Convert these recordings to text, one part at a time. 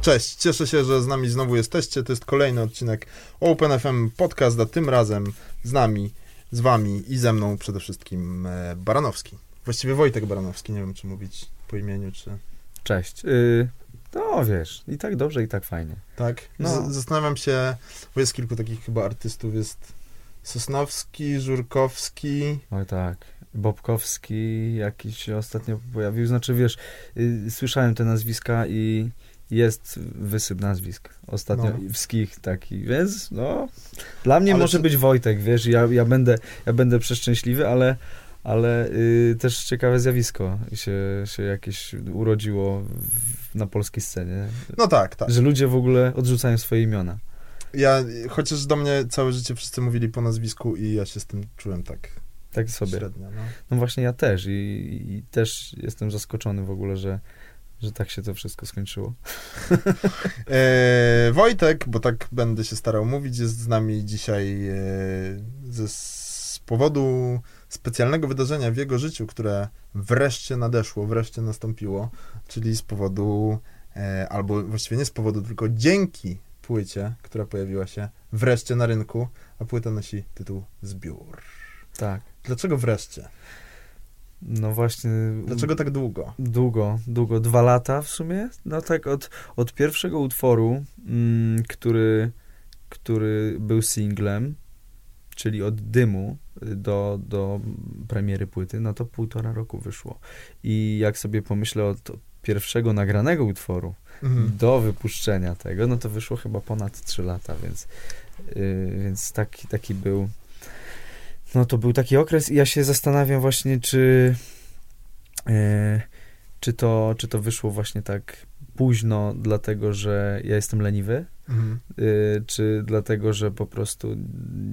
Cześć, cieszę się, że z nami znowu jesteście. To jest kolejny odcinek Open FM Podcast, a tym razem z nami, z wami i ze mną przede wszystkim e, Baranowski. Właściwie Wojtek Baranowski, nie wiem czy mówić po imieniu, czy... Cześć. Yy, no wiesz, i tak dobrze, i tak fajnie. Tak? No. Z- zastanawiam się, bo jest kilku takich chyba artystów, jest Sosnowski, Żurkowski, Oj tak. Bobkowski jakiś się ostatnio pojawił. Znaczy wiesz, yy, słyszałem te nazwiska i jest wysyp nazwisk. Ostatnio No. wskich taki, więc no, dla mnie Ale może czy- być Wojtek, wiesz, ja, ja, będę, ja będę przeszczęśliwy, ale, ale yy, też ciekawe zjawisko się, się jakieś urodziło w, na polskiej scenie, no tak, tak. że ludzie w ogóle odrzucają swoje imiona. Ja, chociaż do mnie całe życie wszyscy mówili po nazwisku i ja się z tym czułem tak Tak sobie. średnio, no. No właśnie ja też i, i też jestem zaskoczony w ogóle, że, że tak się to wszystko skończyło. E, Wojtek, bo tak będę się starał mówić, jest z nami dzisiaj e, ze, z powodu specjalnego wydarzenia w jego życiu, które wreszcie nadeszło, wreszcie nastąpiło, czyli z powodu, e, albo właściwie nie z powodu, tylko dzięki płycie, która pojawiła się wreszcie na rynku, a płyta nosi tytuł Zbiór. Tak. Dlaczego wreszcie? No właśnie. Dlaczego tak długo? Długo, długo, dwa lata w sumie. No tak od, od pierwszego utworu, mm, który, który był singlem, czyli od dymu do, do premiery płyty, no to półtora roku wyszło. I jak sobie pomyślę od pierwszego nagranego utworu, Mhm. do wypuszczenia tego, no to wyszło chyba ponad 3 lata, więc, yy, więc taki, taki był. No to był taki okres i ja się zastanawiam właśnie, czy, yy, czy, to, czy to wyszło właśnie tak późno, dlatego że ja jestem leniwy, Mhm. yy, czy dlatego, że po prostu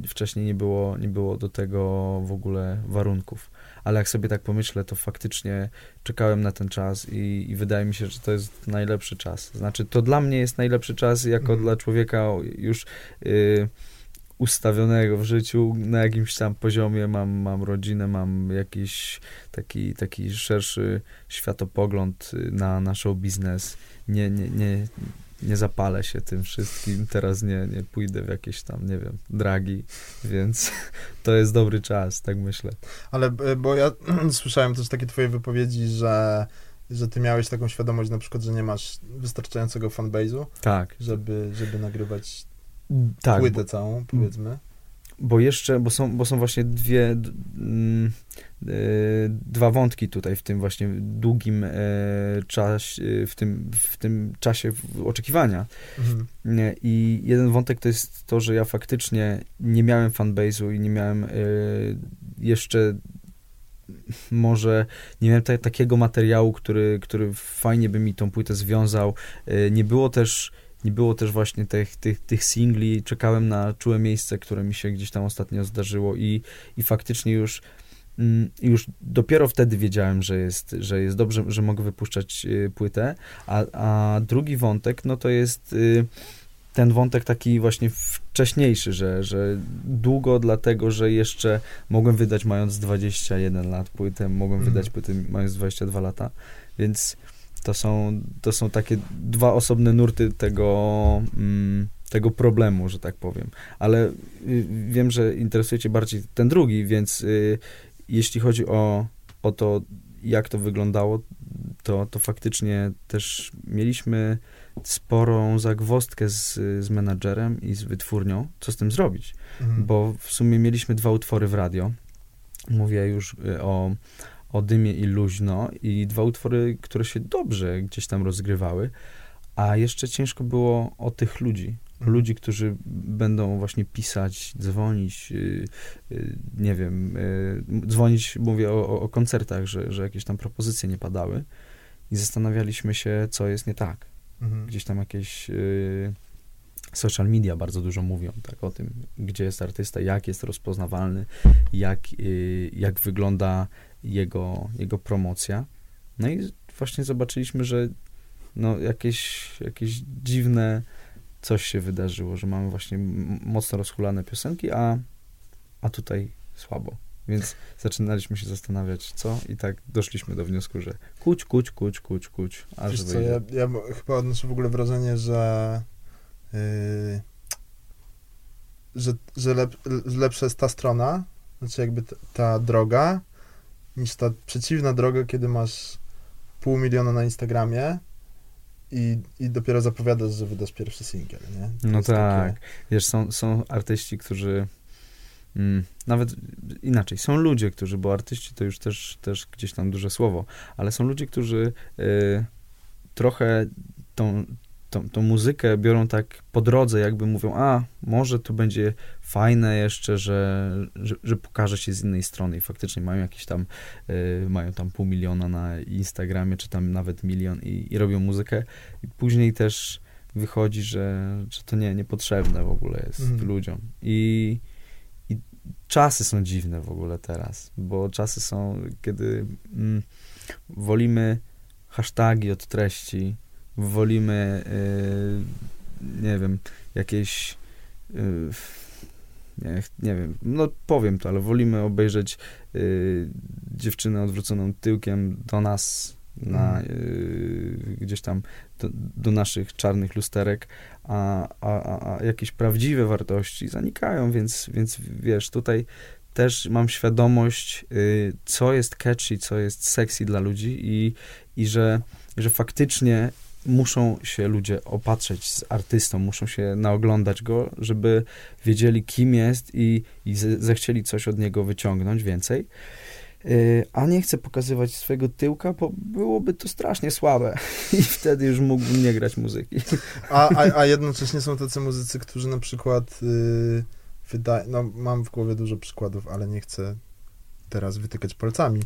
wcześniej nie było, nie było do tego w ogóle warunków. Ale jak sobie tak pomyślę, to faktycznie czekałem na ten czas i, i wydaje mi się, że to jest najlepszy czas. Znaczy, to dla mnie jest najlepszy czas jako Mhm. dla człowieka już y, ustawionego w życiu na jakimś tam poziomie. Mam, mam rodzinę, mam jakiś taki, taki szerszy światopogląd y, na, na show biznes. Nie, nie, nie, nie zapalę się tym wszystkim. Teraz nie, nie pójdę w jakieś tam, nie wiem, dragi, więc to jest dobry czas, tak myślę. Ale e, bo ja słyszałem też takie twoje wypowiedzi, że, że ty miałeś taką świadomość na przykład, że nie masz wystarczającego fanbase'u, Tak, żeby, żeby nagrywać tak, płytę całą, powiedzmy. Bo jeszcze, bo są, bo są właśnie dwie, mm, e, dwa wątki tutaj w tym właśnie długim e, czasie, w tym, w tym czasie oczekiwania. Mhm. I jeden wątek to jest to, że ja faktycznie nie miałem fanbase'u i nie miałem e, jeszcze może nie miałem ta, takiego materiału, który, który fajnie by mi tą płytę związał. Nie było też nie było też właśnie tych, tych, tych singli, czekałem na czułe miejsce, które mi się gdzieś tam ostatnio zdarzyło. I, i faktycznie już mm, już dopiero wtedy wiedziałem, że jest, że jest dobrze, że mogę wypuszczać y, płytę, a, a drugi wątek, no to jest y, ten wątek taki właśnie wcześniejszy, że, że długo dlatego, że jeszcze mogłem wydać mając 21 lat płytę, mogłem Mhm. wydać płytę mając 22 lata, więc to są, to są takie dwa osobne nurty tego, mm, tego problemu, że tak powiem. Ale y, wiem, że interesuje cię bardziej ten drugi, więc y, jeśli chodzi o, o to, jak to wyglądało, to, to faktycznie też mieliśmy sporą zagwozdkę z, z menadżerem i z wytwórnią, co z tym zrobić Mhm. bo w sumie mieliśmy dwa utwory w radio. Mówię już y, o, o Dymie i Luźno i dwa utwory, które się dobrze gdzieś tam rozgrywały, a jeszcze ciężko było o tych ludzi. Ludzi, którzy będą właśnie pisać, dzwonić, y, y, nie wiem, y, dzwonić, mówię o, o- o koncertach, że, że jakieś tam propozycje nie padały i zastanawialiśmy się, co jest nie tak Mhm. gdzieś tam jakieś y, social media bardzo dużo mówią tak o tym, gdzie jest artysta, jak jest rozpoznawalny, jak, y, jak wygląda jego, jego promocja. No i właśnie zobaczyliśmy, że no jakieś, jakieś dziwne coś się wydarzyło, że mamy właśnie mocno rozhulane piosenki, a, a tutaj słabo. Więc zaczynaliśmy się zastanawiać, co i tak doszliśmy do wniosku, że kuć, kuć, kuć, kuć, kuć, aż Wiesz co, ja, ja chyba odnoszę w ogóle wrażenie, że yy, że, że lep, lepsza jest ta strona, znaczy jakby ta droga, niż ta przeciwna droga, kiedy masz pół miliona na Instagramie i, i dopiero zapowiadasz, że wydasz pierwszy singiel, nie? To No tak. takie- Wiesz, są, są artyści, którzy mm, nawet inaczej, są ludzie, którzy, bo artyści to już też, też gdzieś tam duże słowo, ale są ludzie, którzy y, trochę tą, tą, tą muzykę biorą tak po drodze, jakby mówią, a może tu będzie fajne jeszcze, że, że, że pokaże się z innej strony i faktycznie mają jakieś tam, y, mają tam pół miliona na Instagramie, czy tam nawet milion i, i robią muzykę i później też wychodzi, że, że to nie, niepotrzebne w ogóle jest Mhm. ludziom. I, I czasy są dziwne w ogóle teraz, bo czasy są, kiedy mm, wolimy hasztagi od treści, wolimy, y, nie wiem, jakieś, y, nie, nie wiem, no powiem to, ale wolimy obejrzeć y, dziewczynę odwróconą tyłkiem do nas, na, Mhm. gdzieś tam do, do naszych czarnych lusterek, a, a, a, jakieś prawdziwe wartości zanikają, więc, więc wiesz, tutaj też mam świadomość, co jest catchy, co jest sexy dla ludzi i, i że, że faktycznie muszą się ludzie opatrzeć z artystą, muszą się naoglądać go, żeby wiedzieli, kim jest i, i ze- zechcieli coś od niego wyciągnąć więcej. Y, A nie chcę pokazywać swojego tyłka, bo byłoby to strasznie słabe i wtedy już mógłbym nie grać muzyki. A, a, a jednocześnie są tacy muzycy, którzy na przykład yy, wydają, no mam w głowie dużo przykładów, ale nie chcę teraz wytykać palcami,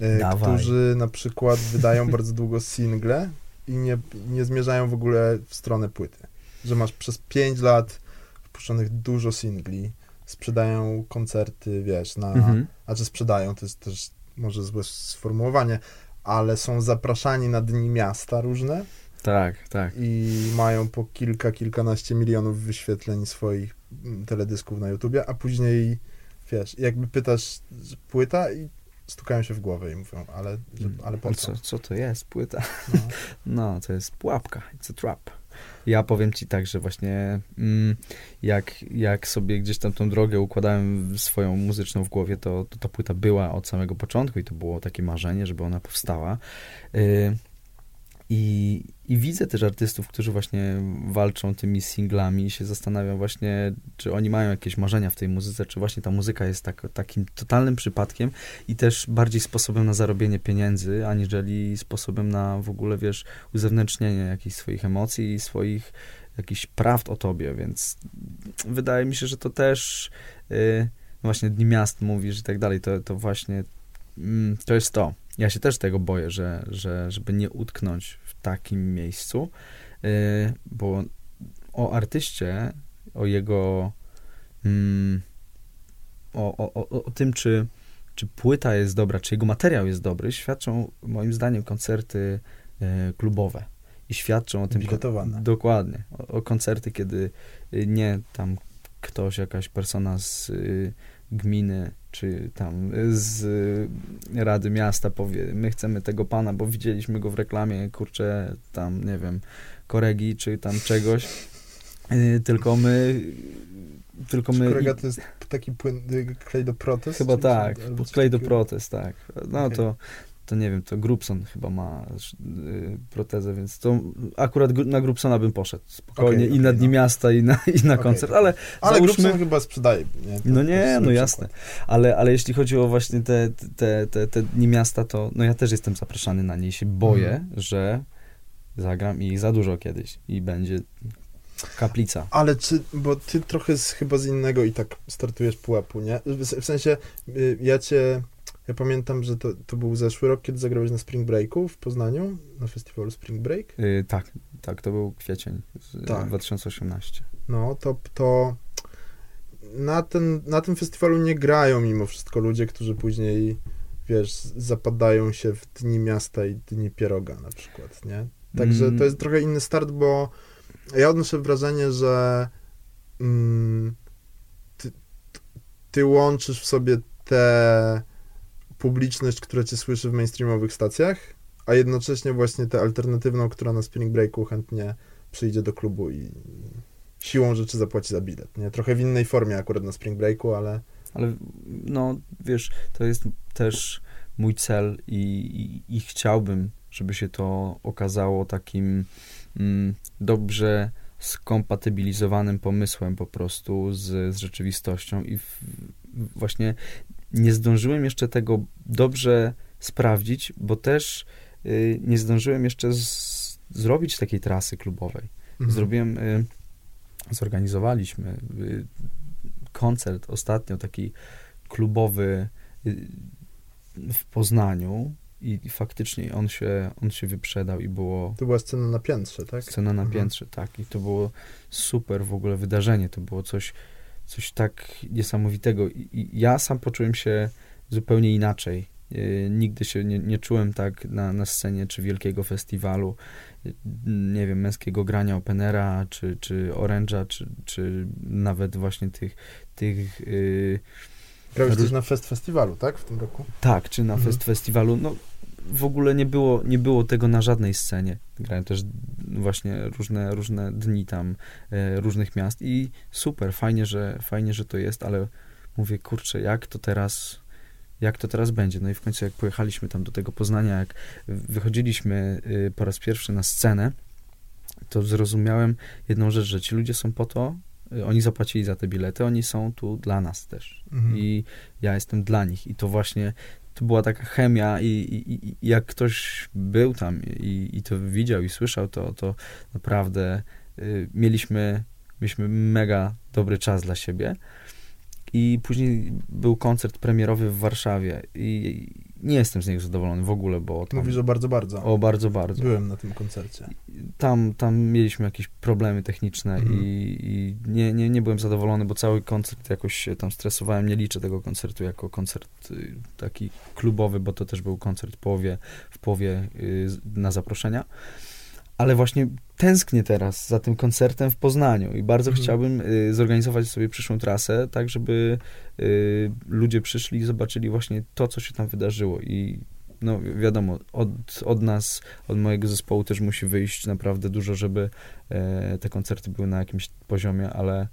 yy, którzy na przykład wydają bardzo długo single i nie, nie zmierzają w ogóle w stronę płyty. Że masz przez 5 lat wpuszczonych dużo singli, sprzedają koncerty, wiesz, na, Mhm. a czy sprzedają, to jest też może złe sformułowanie, ale są zapraszani na dni miasta różne, Tak, tak. i mają po kilka, kilkanaście milionów wyświetleń swoich mm, teledysków na YouTubie, a później, wiesz, jakby pytasz, płyta i stukają się w głowę i mówią, ale, że, ale po co? co, co to jest? Płyta? No. No, to jest pułapka. It's a trap. Ja powiem ci tak, że właśnie mm, jak, jak sobie gdzieś tam tą drogę układałem swoją muzyczną w głowie, to, to ta płyta była od samego początku i to było takie marzenie, żeby ona powstała. Y, i, I widzę też artystów, którzy właśnie walczą tymi singlami i się zastanawiam właśnie, czy oni mają jakieś marzenia w tej muzyce, czy właśnie ta muzyka jest tak, takim totalnym przypadkiem i też bardziej sposobem na zarobienie pieniędzy, aniżeli sposobem na w ogóle, wiesz, uzewnętrznienie jakichś swoich emocji i swoich jakichś prawd o tobie, więc wydaje mi się, że to też y, właśnie Dni Miast mówisz i tak dalej, to, to właśnie mm, to jest to. Ja się też tego boję, że, że żeby nie utknąć takim miejscu, y, bo o artyście, o jego mm, o, o, o, o tym, czy, czy płyta jest dobra, czy jego materiał jest dobry, świadczą moim zdaniem koncerty e, klubowe. I świadczą o tym. Biletowane. Dokładnie. O, koncerty, kiedy y, nie tam ktoś, jakaś persona z y, gminy, czy tam z y, Rady Miasta powie, my chcemy tego pana, bo widzieliśmy go w reklamie, kurczę, tam, nie wiem, koregi, czy tam czegoś. Y, tylko my tylko my kolega to jest taki płyn, klej do protest? Chyba tak, klej do protest, tak. No Okej. to, to nie wiem, to Grubson chyba ma y, protezę, więc to akurat na Grubsona bym poszedł spokojnie Okej, i na Dni no. Miasta i na, i na Okej, koncert, ale, Ale Załóżmy- Grubson chyba sprzedaje, nie? To- no nie, no jasne, ale, ale jeśli chodzi o właśnie te, te, te, te Dni Miasta, to no ja też jestem zapraszany na nie i się boję, Mhm. że zagram ich za dużo kiedyś i będzie kaplica. Ale czy, bo ty trochę z, chyba z innego i tak startujesz pułapu, nie? W, w sensie, y, ja cię, ja pamiętam, że to, to był zeszły rok, kiedy zagrałeś na Spring Breaku w Poznaniu, na festiwalu Spring Break. Y, tak, tak, to był kwiecień z- Tak. 2018. No, to, to na, ten, na tym festiwalu nie grają mimo wszystko ludzie, którzy później, wiesz, zapadają się w Dni Miasta i Dni Pieroga na przykład, nie? Także Mm. to jest trochę inny start, bo ja odnoszę wrażenie, że mm, ty, ty łączysz w sobie tę publiczność, która cię słyszy w mainstreamowych stacjach, a jednocześnie właśnie tę alternatywną, która na Spring Breaku chętnie przyjdzie do klubu i siłą rzeczy zapłaci za bilet. Nie? Trochę w innej formie akurat na Spring Breaku, ale... Ale no, wiesz, to jest też mój cel i, i, i chciałbym, żeby się to okazało takim mm, dobrze skompatybilizowanym pomysłem po prostu z, z rzeczywistością i w, właśnie nie zdążyłem jeszcze tego dobrze sprawdzić, bo też y, nie zdążyłem jeszcze z, zrobić takiej trasy klubowej. Mhm. Zrobiłem, y, zorganizowaliśmy y, koncert ostatnio taki klubowy w Poznaniu i, i, faktycznie on się, on się wyprzedał i było... To była scena na piętrze, tak? Scena na mhm. piętrze, tak. I to było super w ogóle wydarzenie. To było coś, coś tak niesamowitego. I, ja sam poczułem się zupełnie inaczej. Y, nigdy się nie, nie czułem tak na, na scenie czy wielkiego festiwalu, y, nie wiem, męskiego grania openera, czy, czy oręża, czy, czy nawet właśnie tych, tych yy, Grałeś też na Fest Festiwalu, tak? W tym roku? Tak, czy na mhm. Fest Festiwalu. No, w ogóle nie było, nie było tego na żadnej scenie. Grałem też właśnie różne, różne dni tam, e, różnych miast i super, fajnie że, fajnie, że to jest, ale mówię, kurczę, jak to teraz jak to teraz będzie. No i w końcu jak pojechaliśmy tam do tego Poznania, jak wychodziliśmy y, po raz pierwszy na scenę, to zrozumiałem jedną rzecz, że ci ludzie są po to, y, oni zapłacili za te bilety, oni są tu dla nas też. Mhm. I ja jestem dla nich. I to właśnie to była taka chemia i, i, i jak ktoś był tam i, i, to widział i słyszał, to, to naprawdę y, mieliśmy, mieliśmy mega dobry czas dla siebie. I później był koncert premierowy w Warszawie i nie jestem z niego zadowolony w ogóle, bo... Tam, Mówisz o bardzo, bardzo. O bardzo, bardzo. Byłem na tym koncercie. Tam, tam mieliśmy jakieś problemy techniczne mhm. i, i, nie, nie, nie byłem zadowolony, bo cały koncert jakoś się tam stresowałem. Nie liczę tego koncertu jako koncert y, taki klubowy, bo to też był koncert w połowie, w połowie y, na zaproszenia ale właśnie tęsknię teraz za tym koncertem w Poznaniu i bardzo mhm. chciałbym y, zorganizować sobie przyszłą trasę, tak żeby y, ludzie przyszli i zobaczyli właśnie to, co się tam wydarzyło i no wiadomo, od, od nas, od mojego zespołu też musi wyjść naprawdę dużo, żeby e, te koncerty były na jakimś poziomie, ale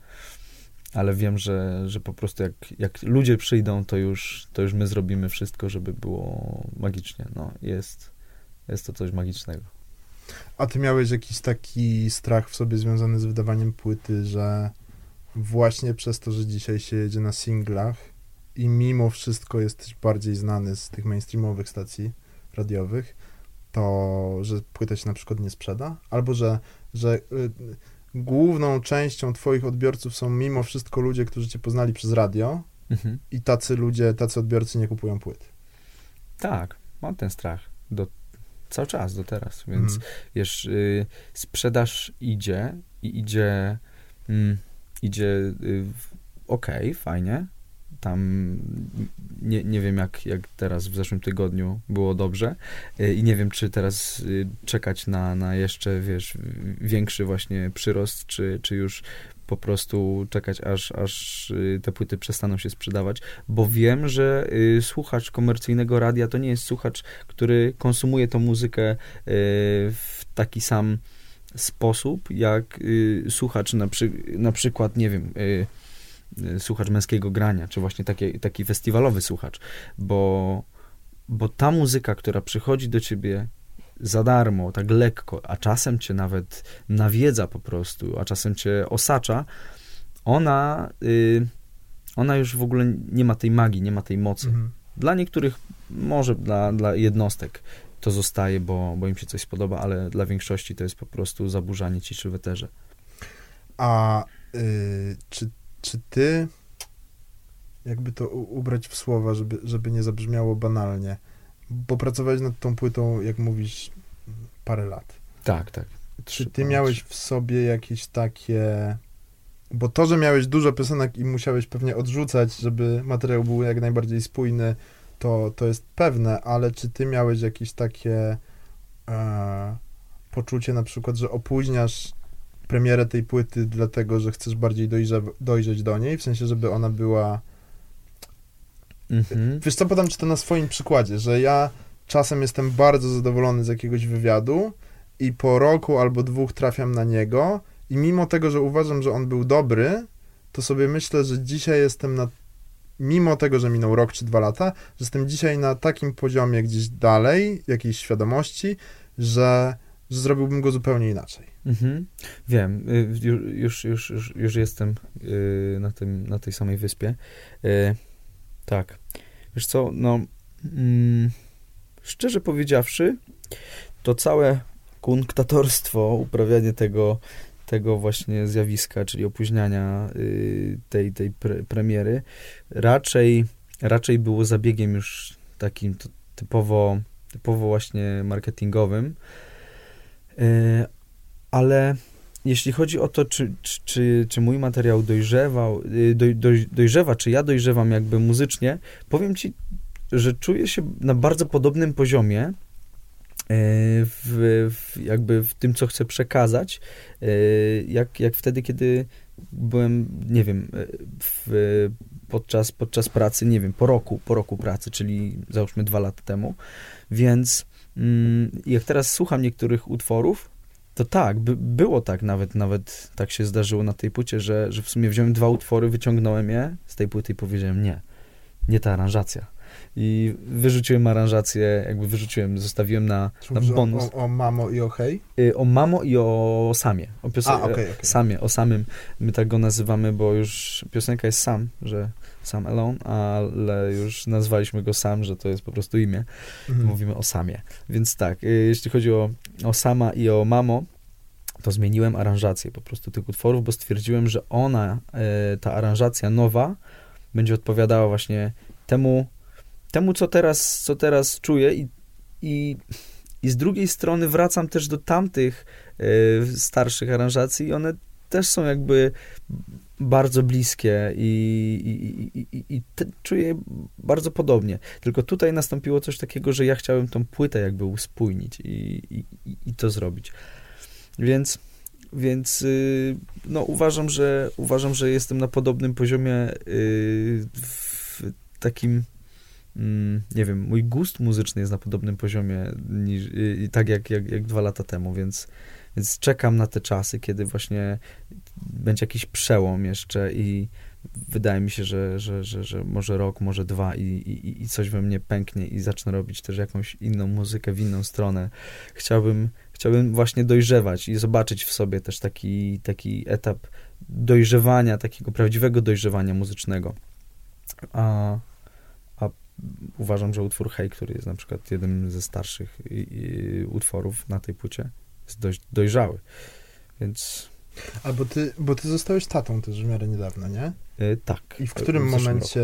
ale wiem, że, że po prostu jak, jak ludzie przyjdą, to już, to już my zrobimy wszystko, żeby było magicznie. No, jest, jest to coś magicznego. A ty miałeś jakiś taki strach w sobie związany z wydawaniem płyty, że właśnie przez to, że dzisiaj się jedzie na singlach i mimo wszystko jesteś bardziej znany z tych mainstreamowych stacji radiowych, to że płyta się na przykład nie sprzeda? Albo że, że y, główną częścią twoich odbiorców są mimo wszystko ludzie, którzy cię poznali przez radio mhm. i tacy ludzie, tacy odbiorcy nie kupują płyt. Tak, mam ten strach do Cały czas, do teraz, więc mm. wiesz, y, sprzedaż idzie i idzie, mm, idzie y, okej, okay, fajnie, tam nie, nie wiem jak, jak teraz w zeszłym tygodniu było dobrze y, i nie wiem czy teraz y, czekać na, na jeszcze wiesz większy właśnie przyrost czy, czy już po prostu czekać, aż, aż y, te płyty przestaną się sprzedawać, bo wiem, że y, słuchacz komercyjnego radia to nie jest słuchacz, który konsumuje tą muzykę y, w taki sam sposób, jak słuchacz na, przy, na przykład, nie wiem, słuchacz męskiego grania, czy właśnie taki, taki festiwalowy słuchacz, bo, bo ta muzyka, która przychodzi do ciebie za darmo, tak lekko, a czasem cię nawet nawiedza po prostu, a czasem cię osacza, ona, y, ona już w ogóle nie ma tej magii, nie ma tej mocy. Mhm. Dla niektórych, może dla, dla jednostek to zostaje, bo, bo im się coś spodoba, ale dla większości to jest po prostu zaburzanie ciszy w eterze. A y, czy, czy ty, jakby to ubrać w słowa, żeby, żeby nie zabrzmiało banalnie, bo pracowałeś nad tą płytą, jak mówisz, parę lat. Tak, tak. Czy ty miałeś w sobie jakieś takie... Bo to, że miałeś dużo piosenek i musiałeś pewnie odrzucać, żeby materiał był jak najbardziej spójny, to, to jest pewne, ale czy ty miałeś jakieś takie e, poczucie na przykład, że opóźniasz premierę tej płyty dlatego, że chcesz bardziej dojrze, dojrzeć do niej, w sensie, żeby ona była Mhm. Wiesz co, podam ci to na swoim przykładzie, że ja czasem jestem bardzo zadowolony z jakiegoś wywiadu i po roku albo dwóch trafiam na niego i mimo tego, że uważam, że on był dobry, to sobie myślę, że dzisiaj jestem na mimo tego, że minął rok czy dwa lata, że jestem dzisiaj na takim poziomie gdzieś dalej, jakiejś świadomości, że, że zrobiłbym go zupełnie inaczej. Mhm. Wiem, y, już, już, już, już jestem y, na, tym, na tej samej wyspie. Y, tak. Wiesz co, no mm, szczerze powiedziawszy, to całe kunktatorstwo, uprawianie tego, tego właśnie zjawiska, czyli opóźniania tej, tej pre premiery, raczej, raczej było zabiegiem już takim typowo, typowo właśnie marketingowym, ale jeśli chodzi o to, czy, czy, czy, czy mój materiał dojrzewał, y, doj, doj, dojrzewa, czy ja dojrzewam jakby muzycznie, powiem ci, że czuję się na bardzo podobnym poziomie y, w, w, jakby w tym, co chcę przekazać, y, jak, jak wtedy, kiedy byłem, nie wiem, w, podczas, podczas pracy, nie wiem, po roku, po roku pracy, czyli załóżmy dwa lata temu, więc mm, jak teraz słucham niektórych utworów, to tak, by, było tak nawet, nawet tak się zdarzyło na tej płycie, że, że w sumie wziąłem dwa utwory, wyciągnąłem je z tej płyty i powiedziałem nie, nie ta aranżacja. I wyrzuciłem aranżację, jakby wyrzuciłem, zostawiłem na, na bonus. O, o, Mamo i o Hej? Y, o Mamo i o Samie. O piosen- A, okay, okay. Samie, o samym. My tak go nazywamy, bo już piosenka jest Sam, że Sam Alone, ale już nazwaliśmy go Sam, że to jest po prostu imię. Mhm. Mówimy o Samie. Więc tak, y, jeśli chodzi o, o Sama i o Mamo, to zmieniłem aranżację po prostu tych utworów, bo stwierdziłem, że ona, y, ta aranżacja nowa, będzie odpowiadała właśnie temu, temu co, teraz, co teraz czuję i, i, i z drugiej strony wracam też do tamtych y, starszych aranżacji i one też są jakby bardzo bliskie i, i, i, i, i czuję bardzo podobnie. Tylko tutaj nastąpiło coś takiego, że ja chciałem tą płytę jakby uspójnić i, i, i to zrobić. Więc, więc y, no, uważam, że, uważam, że jestem na podobnym poziomie y, w takim mm, nie wiem, mój gust muzyczny jest na podobnym poziomie niż, y, tak jak, jak, jak dwa lata temu, więc więc czekam na te czasy, kiedy właśnie będzie jakiś przełom jeszcze i wydaje mi się, że, że, że, że może rok, może dwa i, i, i coś we mnie pęknie i zacznę robić też jakąś inną muzykę w inną stronę. Chciałbym, chciałbym właśnie dojrzewać i zobaczyć w sobie też taki, taki etap dojrzewania, takiego prawdziwego dojrzewania muzycznego. A, a uważam, że utwór Hej, który jest na przykład jednym ze starszych i, i utworów na tej płycie, jest dość dojrzały. Więc. Albo ty, bo ty zostałeś tatą też w miarę niedawno, nie? Yy, tak. I w którym w momencie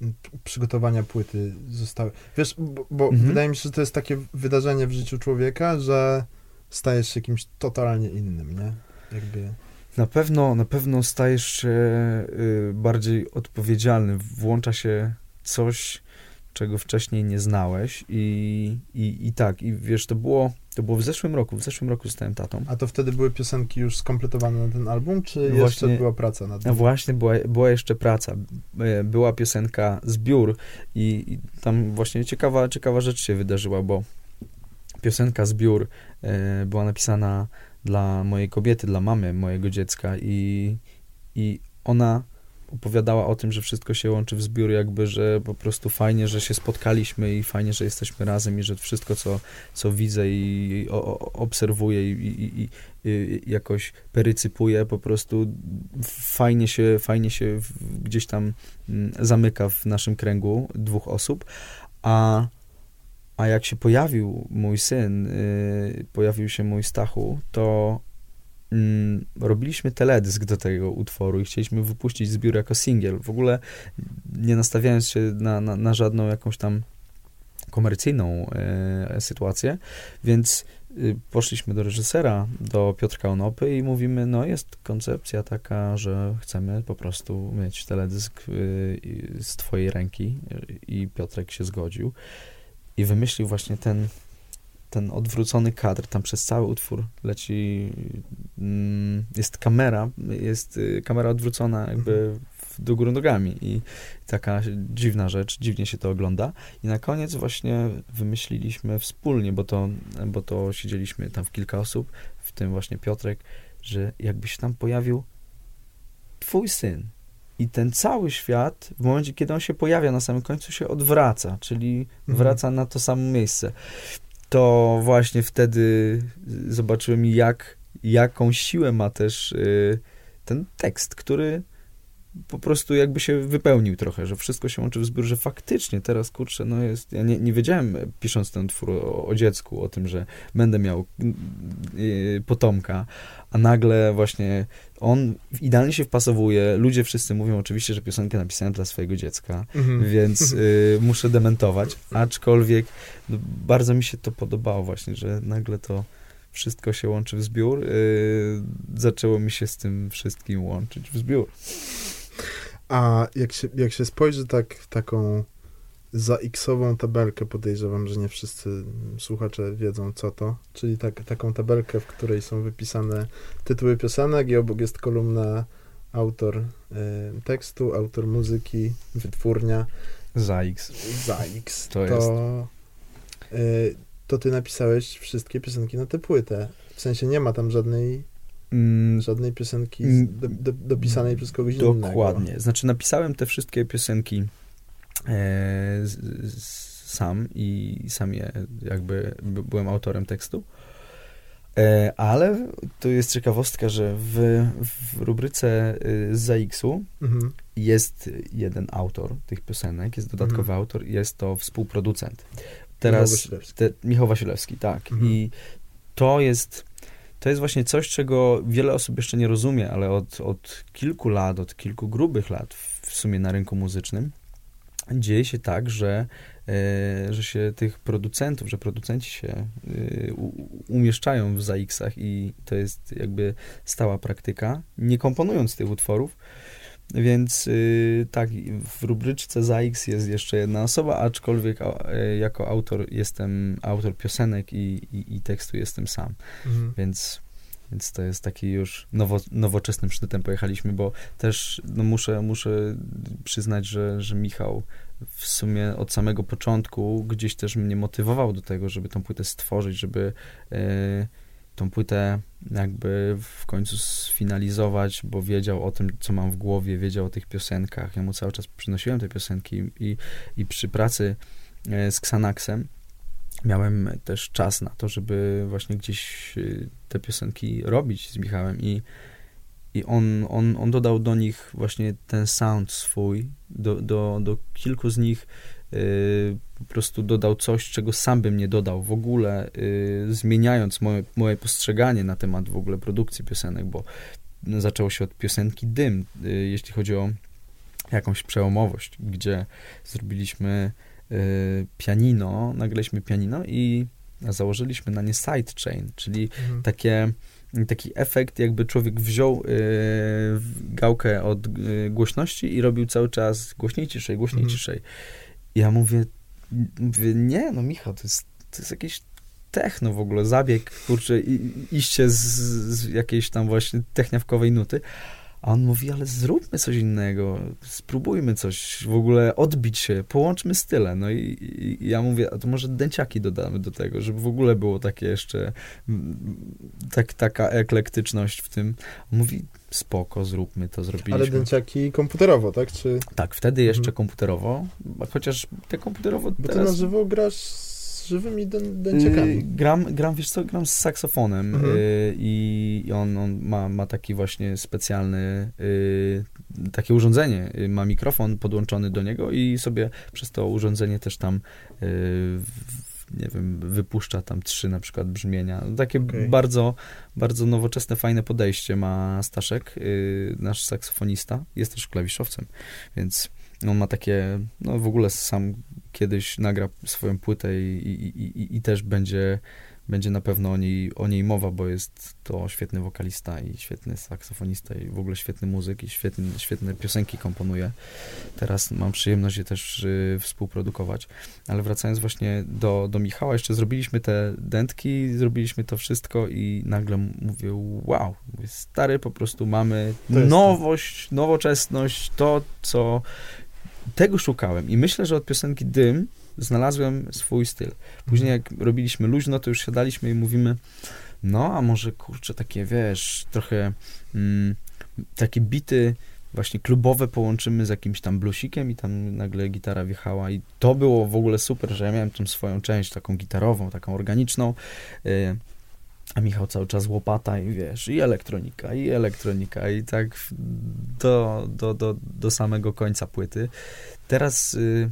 roku. przygotowania płyty zostały. Wiesz, bo, bo mhm. wydaje mi się, że to jest takie wydarzenie w życiu człowieka, że stajesz się kimś totalnie innym, nie? Jakby. Na pewno, na pewno stajesz się y, bardziej odpowiedzialny. Włącza się coś, czego wcześniej nie znałeś i, i, i tak, i wiesz, to było, to było w zeszłym roku, w zeszłym roku zostałem tatą. A to wtedy były piosenki już skompletowane na ten album, czy no jeszcze była praca nad tym? No właśnie, była, była jeszcze praca. E, była piosenka Zbiór i, i tam właśnie ciekawa, ciekawa rzecz się wydarzyła, bo piosenka Zbiór e, była napisana dla mojej kobiety, dla mamy mojego dziecka i, i ona opowiadała o tym, że wszystko się łączy w zbiór, jakby, że po prostu fajnie, że się spotkaliśmy i fajnie, że jesteśmy razem i że wszystko, co, co widzę i o, obserwuję i, i, i, i, jakoś perycypuję, po prostu fajnie się, fajnie się gdzieś tam mm, zamyka w naszym kręgu dwóch osób, a a jak się pojawił mój syn, yy, pojawił się mój Stachu, to mm, robiliśmy teledysk do tego utworu i chcieliśmy wypuścić zbiór jako singiel. W ogóle nie nastawiając się na, na, na żadną jakąś tam komercyjną e, sytuację, więc y, poszliśmy do reżysera, do Piotrka Onopy i mówimy, no jest koncepcja taka, że chcemy po prostu mieć teledysk y, z twojej ręki i Piotrek się zgodził i wymyślił właśnie ten ten odwrócony kadr, tam przez cały utwór leci, mm, jest kamera, jest y, kamera odwrócona jakby w do góry nogami i taka dziwna rzecz, dziwnie się to ogląda i na koniec właśnie wymyśliliśmy wspólnie, bo to, bo to siedzieliśmy tam w kilka osób, w tym właśnie Piotrek, że jakby się tam pojawił twój syn, i ten cały świat, w momencie, kiedy on się pojawia na samym końcu, się odwraca, czyli mhm. wraca na to samo miejsce. To właśnie wtedy zobaczyłem, jak, jaką siłę ma też y, ten tekst, który po prostu jakby się wypełnił trochę, że wszystko się łączy w zbiór, że faktycznie teraz, kurczę, no jest, ja nie, nie wiedziałem, pisząc ten twór o, o dziecku, o tym, że będę miał yy, potomka, a nagle właśnie on idealnie się wpasowuje, ludzie wszyscy mówią oczywiście, że piosenkę napisałem dla swojego dziecka, mhm. więc yy, muszę dementować, aczkolwiek no, bardzo mi się to podobało właśnie, że nagle to wszystko się łączy w zbiór, yy, zaczęło mi się z tym wszystkim łączyć w zbiór. A jak się, jak się spojrzy tak w taką za X-ową tabelkę, podejrzewam, że nie wszyscy słuchacze wiedzą, co to, czyli tak, taką tabelkę, w której są wypisane tytuły piosenek i obok jest kolumna autor y, tekstu, autor muzyki, wytwórnia. Za X. Za X. To, to jest. Y, to ty napisałeś wszystkie piosenki na tę płytę. W sensie nie ma tam żadnej Żadnej piosenki do, do, dopisanej przez kogoś dokładnie. innego. Dokładnie. Znaczy napisałem te wszystkie piosenki e, z, z, sam i sam je jakby byłem autorem tekstu. E, ale to jest ciekawostka, że w, w rubryce y, z ZX-u mhm. jest jeden autor tych piosenek, jest dodatkowy mhm. autor, jest to współproducent. Teraz Michał Wasilewski, te, Michał Wasilewski tak. Mhm. I to jest to jest właśnie coś, czego wiele osób jeszcze nie rozumie, ale od, od kilku lat, od kilku grubych lat w sumie na rynku muzycznym dzieje się tak, że, e, że się tych producentów, że producenci się e, umieszczają w ZAX-ach i to jest jakby stała praktyka, nie komponując tych utworów, więc y, tak, w rubryczce ZAX jest jeszcze jedna osoba, aczkolwiek e, jako autor jestem autor piosenek i, i, i tekstu jestem sam. Mhm. Więc, więc to jest taki już nowo, nowoczesnym sznytem pojechaliśmy, bo też no muszę, muszę przyznać, że, że Michał w sumie od samego początku gdzieś też mnie motywował do tego, żeby tą płytę stworzyć, żeby y, tą płytę jakby w końcu sfinalizować, bo wiedział o tym, co mam w głowie, wiedział o tych piosenkach. Ja mu cały czas przynosiłem te piosenki i, i przy pracy e, z Xanaxem miałem też czas na to, żeby właśnie gdzieś e, te piosenki robić z Michałem i, i on, on, on dodał do nich właśnie ten sound swój, do, do, do kilku z nich po prostu dodał coś, czego sam bym nie dodał w ogóle, y, zmieniając moje, moje postrzeganie na temat w ogóle produkcji piosenek, bo zaczęło się od piosenki Dym, y, jeśli chodzi o jakąś przełomowość, gdzie zrobiliśmy pianino, nagraliśmy pianino i założyliśmy na nie sidechain, czyli mhm. takie taki efekt, jakby człowiek wziął y, gałkę od y, głośności i robił cały czas głośniej, ciszej, głośniej, mhm. ciszej. Ja mówię, mówię, nie, no Michał, to jest, to jest jakieś techno w ogóle, zabieg, kurczę, iście z, z jakiejś tam właśnie techniawkowej nuty. A on mówi, ale zróbmy coś innego, spróbujmy coś, w ogóle odbić się, połączmy style. No i, i, ja mówię, a to może dęciaki dodamy do tego, żeby w ogóle było takie jeszcze, tak, taka eklektyczność w tym. On mówi, spoko, zróbmy to, zrobiliśmy. Ale dęciaki komputerowo, tak? Czy... Tak, wtedy jeszcze mhm. komputerowo, chociaż te komputerowo Bo teraz... ty na żywo grasz z żywymi dę dęciakami. Yy, gram, gram, wiesz co, gram z saksofonem mhm. yy, i on, on ma, ma taki właśnie specjalny yy, takie urządzenie, y, ma mikrofon podłączony do niego i sobie przez to urządzenie też tam y, nie wiem, wypuszcza tam trzy na przykład brzmienia. Takie okay. bardzo, bardzo nowoczesne, fajne podejście ma Staszek, nasz saksofonista, jest też klawiszowcem, więc on ma takie, no w ogóle sam kiedyś nagra swoją płytę i, i, i, i też będzie będzie na pewno o niej, o niej mowa, bo jest to świetny wokalista i świetny saksofonista i w ogóle świetny muzyk i świetny, świetne piosenki komponuje. Teraz mam przyjemność je też y, współprodukować. Ale wracając właśnie do, do Michała, jeszcze zrobiliśmy te dętki, zrobiliśmy to wszystko i nagle mówię, wow, mówię, stary, po prostu mamy nowość, nowoczesność, to, co tego szukałem. I myślę, że od piosenki Dym znalazłem swój styl. Później jak robiliśmy luźno, to już siadaliśmy i mówimy, no a może kurczę takie, wiesz, trochę mm, takie bity właśnie klubowe połączymy z jakimś tam bluesikiem i tam nagle gitara wjechała i to było w ogóle super, że ja miałem tą swoją część taką gitarową, taką organiczną, y, a Michał cały czas łopata i wiesz, i elektronika, i elektronika i tak do, do, do, do samego końca płyty. Teraz y,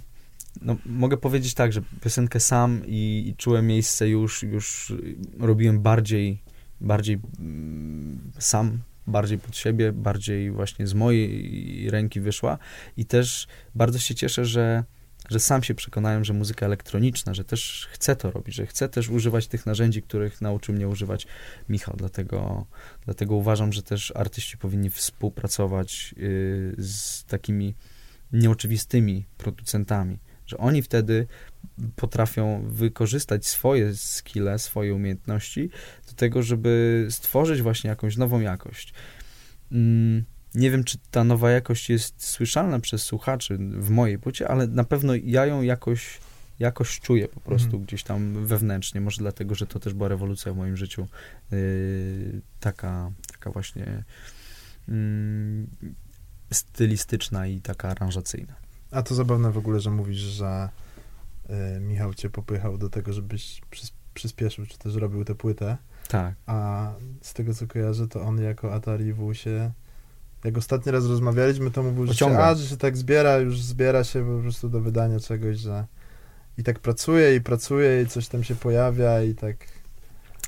no, mogę powiedzieć tak, że piosenkę sam i, i czułem miejsce już, już robiłem bardziej, bardziej mm, sam, bardziej pod siebie, bardziej właśnie z mojej ręki wyszła i też bardzo się cieszę, że, że sam się przekonałem, że muzyka elektroniczna, że też chcę to robić, że chcę też używać tych narzędzi, których nauczył mnie używać Michał, dlatego, dlatego uważam, że też artyści powinni współpracować yy, z takimi nieoczywistymi producentami, że oni wtedy potrafią wykorzystać swoje skille, swoje umiejętności do tego, żeby stworzyć właśnie jakąś nową jakość. Mm, nie wiem, czy ta nowa jakość jest słyszalna przez słuchaczy w mojej płycie, ale na pewno ja ją jakoś, jakoś czuję po prostu mhm. gdzieś tam wewnętrznie. Może dlatego, że to też była rewolucja w moim życiu. Yy, taka, taka właśnie yy, stylistyczna i taka aranżacyjna. A to zabawne w ogóle, że mówisz, że y, Michał cię popychał do tego, żebyś przys przyspieszył, czy też robił tę płytę. Tak. A z tego, co kojarzę, to on jako Atari W się jak ostatni raz rozmawialiśmy, to mówił, że się, a, że się tak zbiera, już zbiera się po prostu do wydania czegoś, że i tak pracuje, i pracuje, i coś tam się pojawia, i tak...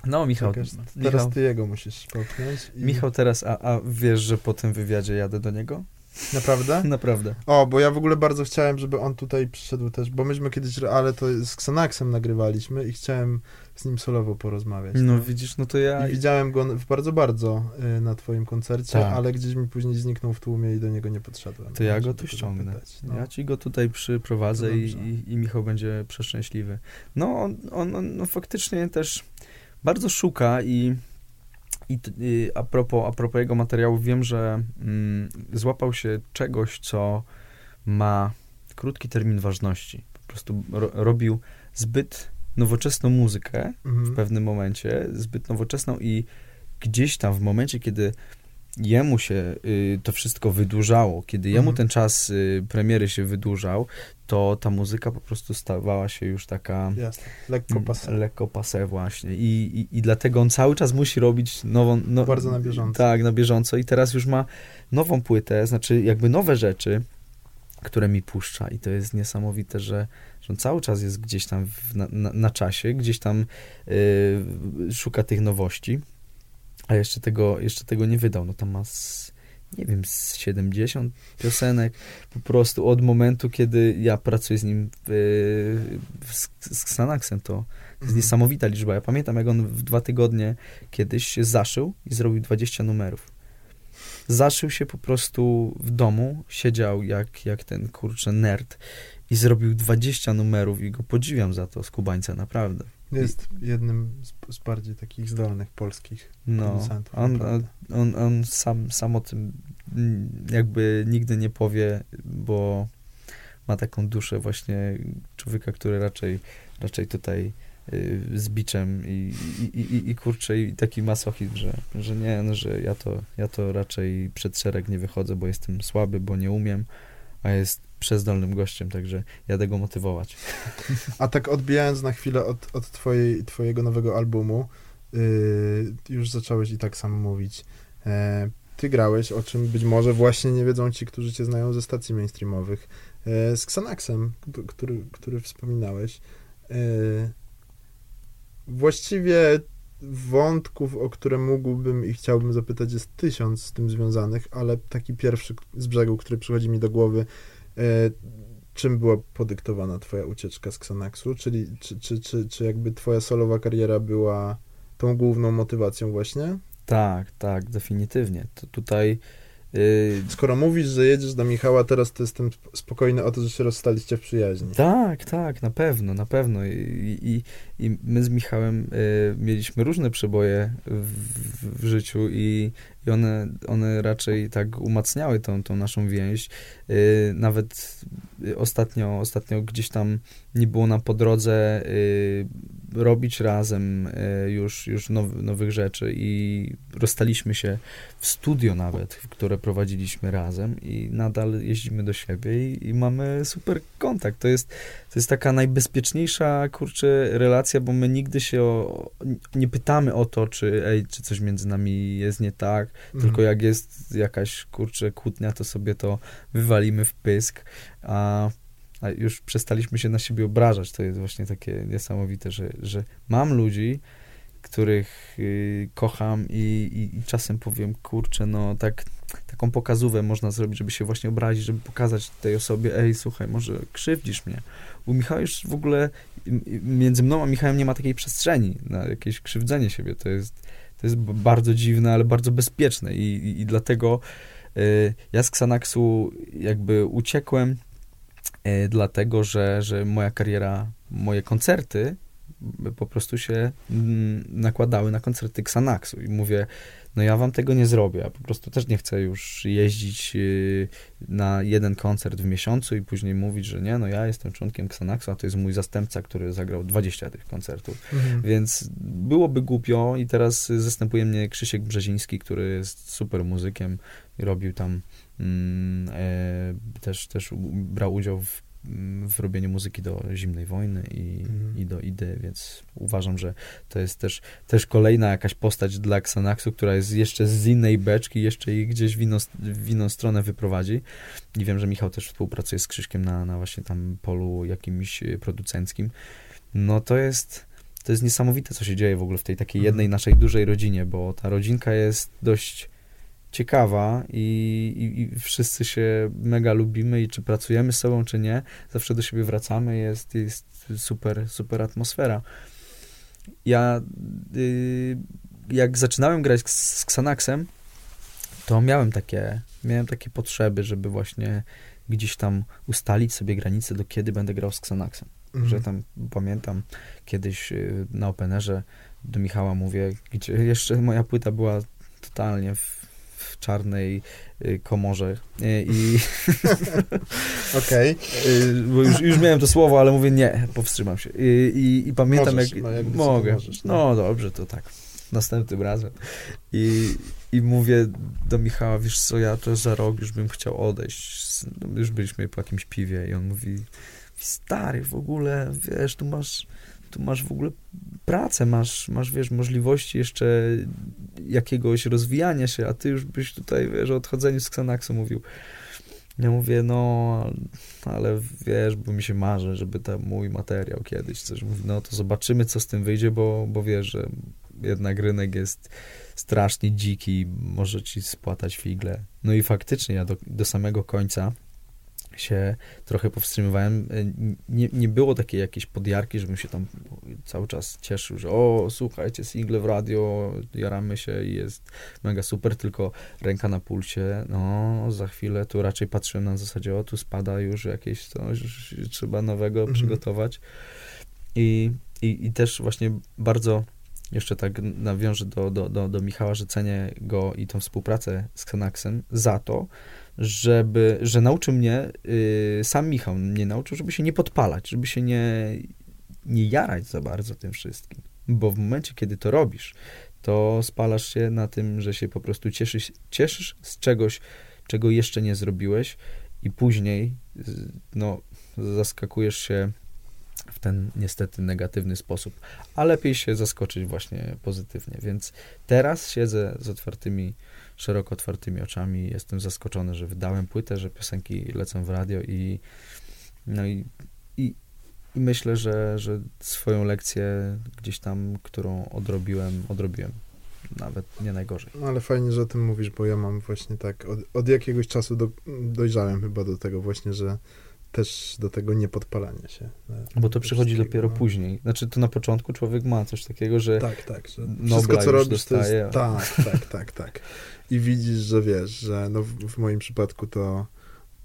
No, Michał. Tak teraz Michał, ty jego musisz popchnąć. I... Michał teraz, a, a wiesz, że po tym wywiadzie jadę do niego? Naprawdę? Naprawdę. O, bo ja w ogóle bardzo chciałem, żeby on tutaj przyszedł też, bo myśmy kiedyś, ale to z Xanaxem nagrywaliśmy i chciałem z nim solowo porozmawiać. No tak? widzisz, no to ja... I widziałem go bardzo, bardzo y, na twoim koncercie, tak. ale gdzieś mi później zniknął w tłumie i do niego nie podszedłem. To ja go tu ściągnę. No. Ja ci go tutaj przyprowadzę i, i, i, Michał będzie przeszczęśliwy. No, on, on, on no, faktycznie też bardzo szuka i i y, a, propos, a propos jego materiału, wiem, że mm, złapał się czegoś, co ma krótki termin ważności. Po prostu ro, robił zbyt nowoczesną muzykę mhm. w pewnym momencie, zbyt nowoczesną i gdzieś tam w momencie, kiedy jemu się y, to wszystko wydłużało, kiedy jemu mhm. ten czas y, premiery się wydłużał, to ta muzyka po prostu stawała się już taka... Jasne. Lekko pase. Lekko pase właśnie. I, i, I dlatego on cały czas musi robić nową... No, Bardzo na bieżąco. Tak, na bieżąco. I teraz już ma nową płytę, znaczy jakby nowe rzeczy, które mi puszcza i to jest niesamowite, że, że on cały czas jest gdzieś tam w, na, na, na, czasie, gdzieś tam y, szuka tych nowości, a jeszcze tego, jeszcze tego nie wydał. No tam ma z, nie wiem, z 70 piosenek po prostu od momentu, kiedy ja pracuję z nim w, w, z Xanaxem, to jest mhm. niesamowita liczba. Ja pamiętam, jak on w dwa tygodnie kiedyś zaszył i zrobił 20 numerów. Zaszył się po prostu w domu, siedział jak, jak ten kurczę nerd i zrobił 20 numerów i go podziwiam za to z Kubańca, naprawdę. Jest jednym z, z bardziej takich zdolnych polskich no, producentów. On, on, on sam, sam o tym jakby nigdy nie powie, bo ma taką duszę właśnie człowieka, który raczej, raczej tutaj z biczem i, i, i, i kurczę, i taki masochizm, że, że nie, no, że ja to, ja to raczej przed szereg nie wychodzę, bo jestem słaby, bo nie umiem, a jest przezdolnym gościem, także jadę go motywować. A tak odbijając na chwilę od, od twojej, twojego nowego albumu, yy, już zacząłeś i tak sam mówić. E, ty grałeś, o czym być może właśnie nie wiedzą ci, którzy cię znają ze stacji mainstreamowych, e, z Xanaxem, który, który wspominałeś. E, właściwie wątków, o które mógłbym i chciałbym zapytać, jest tysiąc z tym związanych, ale taki pierwszy z brzegu, który przychodzi mi do głowy, e, czym była podyktowana twoja ucieczka z Xanaxu? Czyli czy, czy, czy, czy jakby twoja solowa kariera była tą główną motywacją właśnie? Tak, tak, definitywnie. To tutaj Skoro mówisz, że jedziesz do Michała, teraz to jestem spokojny o to, że się rozstaliście w przyjaźni. Tak, tak, na pewno, na pewno. I, i, i my z Michałem y, mieliśmy różne przeboje w, w życiu i, i one, one raczej tak umacniały tą, tą naszą więź. Y, nawet ostatnio, ostatnio gdzieś tam nie było nam po drodze y, robić razem y, już, już now, nowych rzeczy i rozstaliśmy się w studio nawet, które prowadziliśmy razem i nadal jeździmy do siebie i, i mamy super kontakt. To jest, to jest taka najbezpieczniejsza, kurczę, relacja, bo my nigdy się o, nie pytamy o to, czy, ej, czy coś między nami jest nie tak, mhm. tylko jak jest jakaś, kurczę, kłótnia, to sobie to wywalimy w pysk, a a już przestaliśmy się na siebie obrażać. To jest właśnie takie niesamowite, że, że mam ludzi, których y, kocham i, i, i, czasem powiem, kurczę, no tak, taką pokazówę można zrobić, żeby się właśnie obrazić, żeby pokazać tej osobie, ej, słuchaj, może krzywdzisz mnie. U Michała już w ogóle między mną a Michałem nie ma takiej przestrzeni na jakieś krzywdzenie siebie. To jest, to jest bardzo dziwne, ale bardzo bezpieczne i, i, i dlatego y, ja z Xanaxu jakby uciekłem y, dlatego, że, że moja kariera, moje koncerty po prostu się mm, nakładały na koncerty Xanaxu i mówię, no ja wam tego nie zrobię, ja po prostu też nie chcę już jeździć y, na jeden koncert w miesiącu i później mówić, że nie, no ja jestem członkiem Xanaxu, a to jest mój zastępca, który zagrał 20 tych koncertów, mhm. więc byłoby głupio i teraz zastępuje mnie Krzysiek Brzeziński, który jest super muzykiem i robił tam mm, e, też, też brał udział w w robieniu muzyki do zimnej wojny i, mhm. i do idy, więc uważam, że to jest też, też kolejna jakaś postać dla Xanaxu, która jest jeszcze z innej beczki, jeszcze ich gdzieś w inną, w inną stronę wyprowadzi. I wiem, że Michał też współpracuje z Krzyśkiem na, na właśnie tam polu jakimś producenckim. No to jest to jest niesamowite, co się dzieje w ogóle w tej takiej mhm. jednej naszej dużej rodzinie, bo ta rodzinka jest dość ciekawa i, i, i, wszyscy się mega lubimy i czy pracujemy z sobą, czy nie, zawsze do siebie wracamy, jest, jest super, super atmosfera. Ja y, jak zaczynałem grać z, z Xanaxem, to miałem takie, miałem takie potrzeby, żeby właśnie gdzieś tam ustalić sobie granice, do kiedy będę grał z Xanaxem. Mhm. Że tam pamiętam kiedyś y, na Openerze do Michała mówię, gdzie jeszcze moja płyta była totalnie w w czarnej y, komorze. Y, I. Okej. Okay. Bo już, już miałem to słowo, ale mówię nie, powstrzymam się. I, i, i pamiętam, możesz, jak. No, jak mogę. Możesz, no. no dobrze, to tak. Następnym razem. I, I mówię do Michała, wiesz co, ja to za rok już bym chciał odejść. Już byliśmy po jakimś piwie i on mówi, stary, w ogóle, wiesz, tu masz tu masz w ogóle pracę, masz, masz, wiesz, możliwości jeszcze jakiegoś rozwijania się, a ty już byś tutaj, wiesz, o odchodzeniu z Xanaxu mówił. Ja mówię, no, ale wiesz, bo mi się marzy, żeby ten mój materiał kiedyś coś no to zobaczymy, co z tym wyjdzie, bo, bo wiesz, że jednak rynek jest strasznie dziki, może ci spłatać figle. No i faktycznie ja do, do samego końca się trochę powstrzymywałem. E, nie, nie było takiej jakiejś podjarki, żebym się tam cały czas cieszył, że o, słuchajcie, single w radio, jaramy się i jest mega super, tylko ręka na pulsie, no, za chwilę tu raczej patrzyłem na zasadzie, o, tu spada już jakieś coś, trzeba nowego mhm. przygotować. I, i, I też właśnie bardzo jeszcze tak nawiążę do, do, do, do Michała, że cenię go i tą współpracę z Xanaxem za to, żeby, że nauczył mnie, yy, sam Michał mnie nauczył, żeby się nie podpalać, żeby się nie, nie jarać za bardzo tym wszystkim. Bo w momencie, kiedy to robisz, to spalasz się na tym, że się po prostu cieszysz, cieszysz z czegoś, czego jeszcze nie zrobiłeś i później no, zaskakujesz się w ten niestety negatywny sposób, a lepiej się zaskoczyć właśnie pozytywnie. Więc teraz siedzę z otwartymi szeroko otwartymi oczami. Jestem zaskoczony, że wydałem płytę, że piosenki lecą w radio i no i, i, i myślę, że, że swoją lekcję gdzieś tam, którą odrobiłem, odrobiłem nawet nie najgorzej. No ale fajnie, że o tym mówisz, bo ja mam właśnie tak, od, od jakiegoś czasu do, dojrzałem chyba do tego właśnie, że też do tego niepodpalania się. Bo to przychodzi dopiero no. później. Znaczy, to na początku człowiek ma coś takiego, że. Tak, tak. Że wszystko, co robisz, dostaje, to jest. Tak, tak, tak, tak. I widzisz, że wiesz, że no w, w moim przypadku to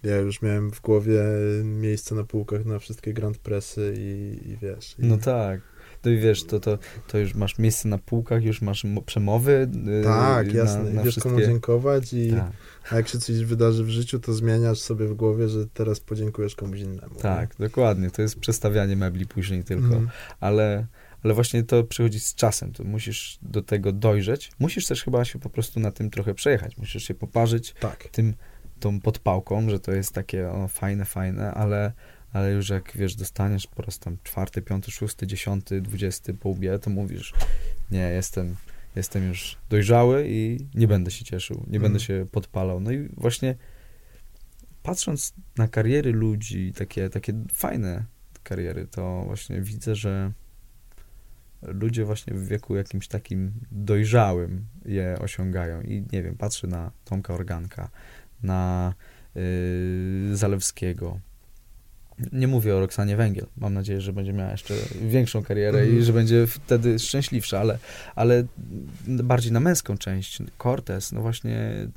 ja już miałem w głowie miejsce na półkach na wszystkie Grand Pressy i, i wiesz. I... No tak. I wiesz, to, to, to już masz miejsce na półkach, już masz przemowy. Y, tak, jasne. Na, wiesz wszystkie... komu dziękować i tak. a jak się coś wydarzy w życiu, to zmieniasz sobie w głowie, że teraz podziękujesz komuś innemu. Tak, nie? dokładnie. To jest przestawianie mebli później tylko. Mm. Ale, ale właśnie to przychodzi z czasem. To musisz do tego dojrzeć. Musisz też chyba się po prostu na tym trochę przejechać. Musisz się poparzyć tak. tym tą podpałką, że to jest takie o, fajne, fajne, ale, ale już jak, wiesz, dostaniesz po raz tam czwarty, piąty, szósty, dziesiąty, dwudziesty po łbie, to mówisz, nie, jestem, jestem już dojrzały i nie będę się cieszył, nie mm. będę się podpalał. No i właśnie patrząc na kariery ludzi, takie, takie fajne kariery, to właśnie widzę, że ludzie właśnie w wieku jakimś takim dojrzałym je osiągają. I nie wiem, patrzę na Tomka Organka, na y, Zalewskiego. Nie mówię o Roxanie Węgiel. Mam nadzieję, że będzie miała jeszcze większą karierę i mhm. że będzie wtedy szczęśliwsza, ale, ale bardziej na męską część. Cortez, no właśnie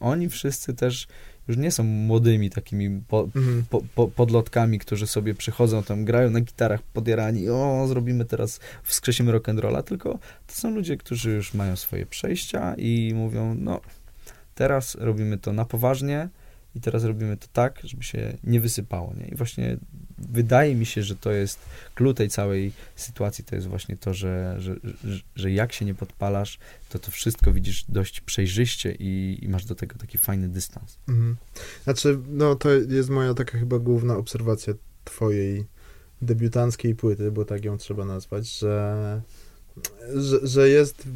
oni wszyscy też już nie są młodymi takimi po, mhm. po, po, podlotkami, którzy sobie przychodzą tam, grają na gitarach podjarani, o, zrobimy teraz, wskrzesimy rock'n'rolla, tylko to są ludzie, którzy już mają swoje przejścia i mówią, no, Teraz robimy to na poważnie i teraz robimy to tak, żeby się nie wysypało. Nie? I właśnie wydaje mi się, że to jest klucz tej całej sytuacji, to jest właśnie to, że, że, że, że jak się nie podpalasz, to to wszystko widzisz dość przejrzyście i, i masz do tego taki fajny dystans. Mhm. Znaczy, no to jest moja taka chyba główna obserwacja twojej debiutanckiej płyty, bo tak ją trzeba nazwać, że, że, że jest,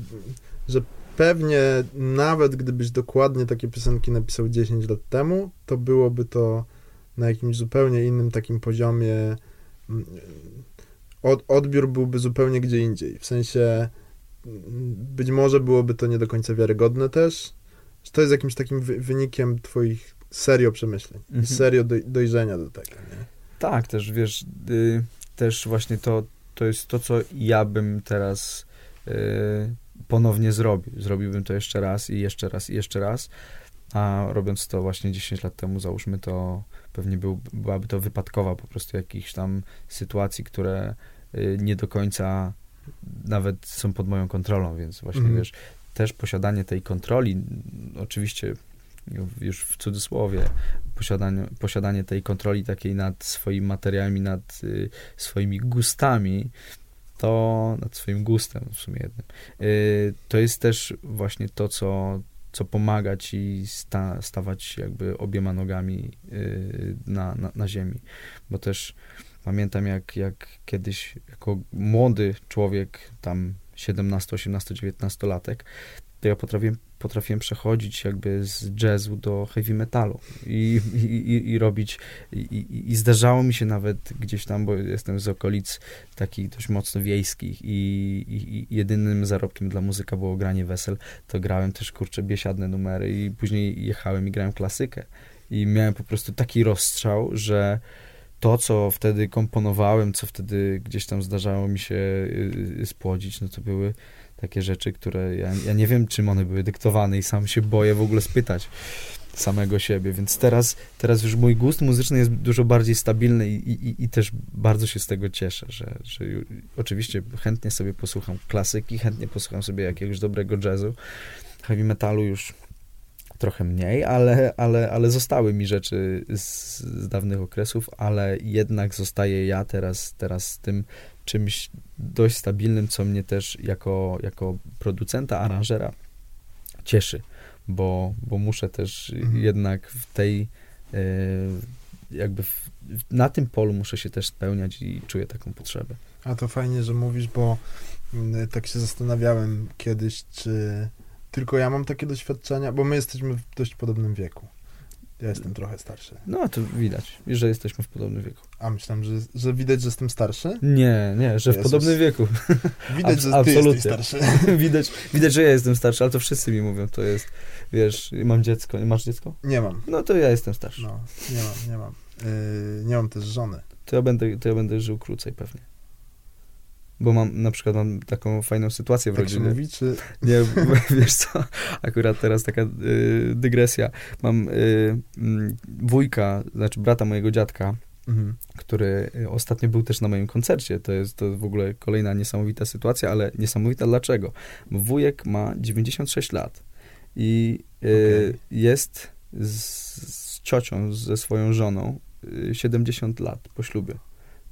że pewnie nawet gdybyś dokładnie takie piosenki napisał 10 lat temu, to byłoby to na jakimś zupełnie innym takim poziomie. Mm, od, odbiór byłby zupełnie gdzie indziej. W sensie mm, być może byłoby to nie do końca wiarygodne też. Że to jest jakimś takim wy, wynikiem twoich serio przemyśleń mhm. serio doj, dojrzenia do tego. Nie? Tak, też wiesz, y, też właśnie to, to jest to, co ja bym teraz y, ponownie zrobił. Zrobiłbym to jeszcze raz i jeszcze raz i jeszcze raz, a robiąc to właśnie 10 lat temu, załóżmy to, pewnie był, byłaby to wypadkowa po prostu jakichś tam sytuacji, które y, nie do końca nawet są pod moją kontrolą, więc właśnie mhm. wiesz, też posiadanie tej kontroli, oczywiście już w cudzysłowie, posiadanie, posiadanie tej kontroli takiej nad swoimi materiałami, nad y, swoimi gustami, to nad swoim gustem w sumie jednym. Y, to jest też właśnie to, co, co pomaga ci sta, stawać jakby obiema nogami y, na, na, na ziemi. Bo też pamiętam, jak, jak kiedyś jako młody człowiek, tam 17, 18, 19 latek, to ja potrafiłem, potrafiłem przechodzić jakby z jazzu do heavy metalu i, i, i robić i, i, zdarzało mi się nawet gdzieś tam, bo jestem z okolic takich dość mocno wiejskich i, i, jedynym zarobkiem dla muzyka było granie wesel, to grałem też kurczę biesiadne numery i później jechałem i grałem klasykę. I miałem po prostu taki rozstrzał, że to, co wtedy komponowałem, co wtedy gdzieś tam zdarzało mi się y, y, spłodzić, no to były takie rzeczy, które ja, ja nie wiem, czym one były dyktowane i sam się boję w ogóle spytać samego siebie, więc teraz, teraz już mój gust muzyczny jest dużo bardziej stabilny i, i, i też bardzo się z tego cieszę, że, że oczywiście chętnie sobie posłucham klasyki, chętnie posłucham sobie jakiegoś dobrego jazzu, heavy metalu już trochę mniej, ale, ale, ale zostały mi rzeczy z, z dawnych okresów, ale jednak zostaję ja teraz, teraz tym czymś dość stabilnym, co mnie też jako, jako producenta, aranżera cieszy, bo, bo muszę też mhm. jednak w tej e, jakby w, na tym polu muszę się też spełniać i czuję taką potrzebę. A to fajnie, że mówisz, bo mm, tak się zastanawiałem kiedyś, czy tylko ja mam takie doświadczenia, bo my jesteśmy w dość podobnym wieku. Ja jestem trochę starszy. No, to widać, że jesteśmy w podobnym wieku. A myślałem, że, że widać, że jestem starszy? Nie, nie, że w podobnym wieku. Widać, że ty jesteś starszy. widać, widać, że ja jestem starszy, ale to wszyscy mi mówią, to jest, wiesz, mam dziecko. Masz dziecko? Nie mam. No to ja jestem starszy. No, nie mam, nie mam. Yy, nie mam też żony. To ja, będę, to ja będę żył krócej pewnie. Bo mam, na przykład mam taką fajną sytuację w Tak się rodzinie. mówi, czy... Nie, wiesz co, akurat teraz taka y, dygresja. Mam y, mm, wujka, znaczy brata mojego dziadka, Mhm. który y, ostatnio był też na moim koncercie. To jest to w ogóle kolejna niesamowita sytuacja, ale niesamowita dlaczego? Wujek ma 96 lat i y, Okej. jest z, z ciocią, ze swoją żoną y, 70 lat po ślubie.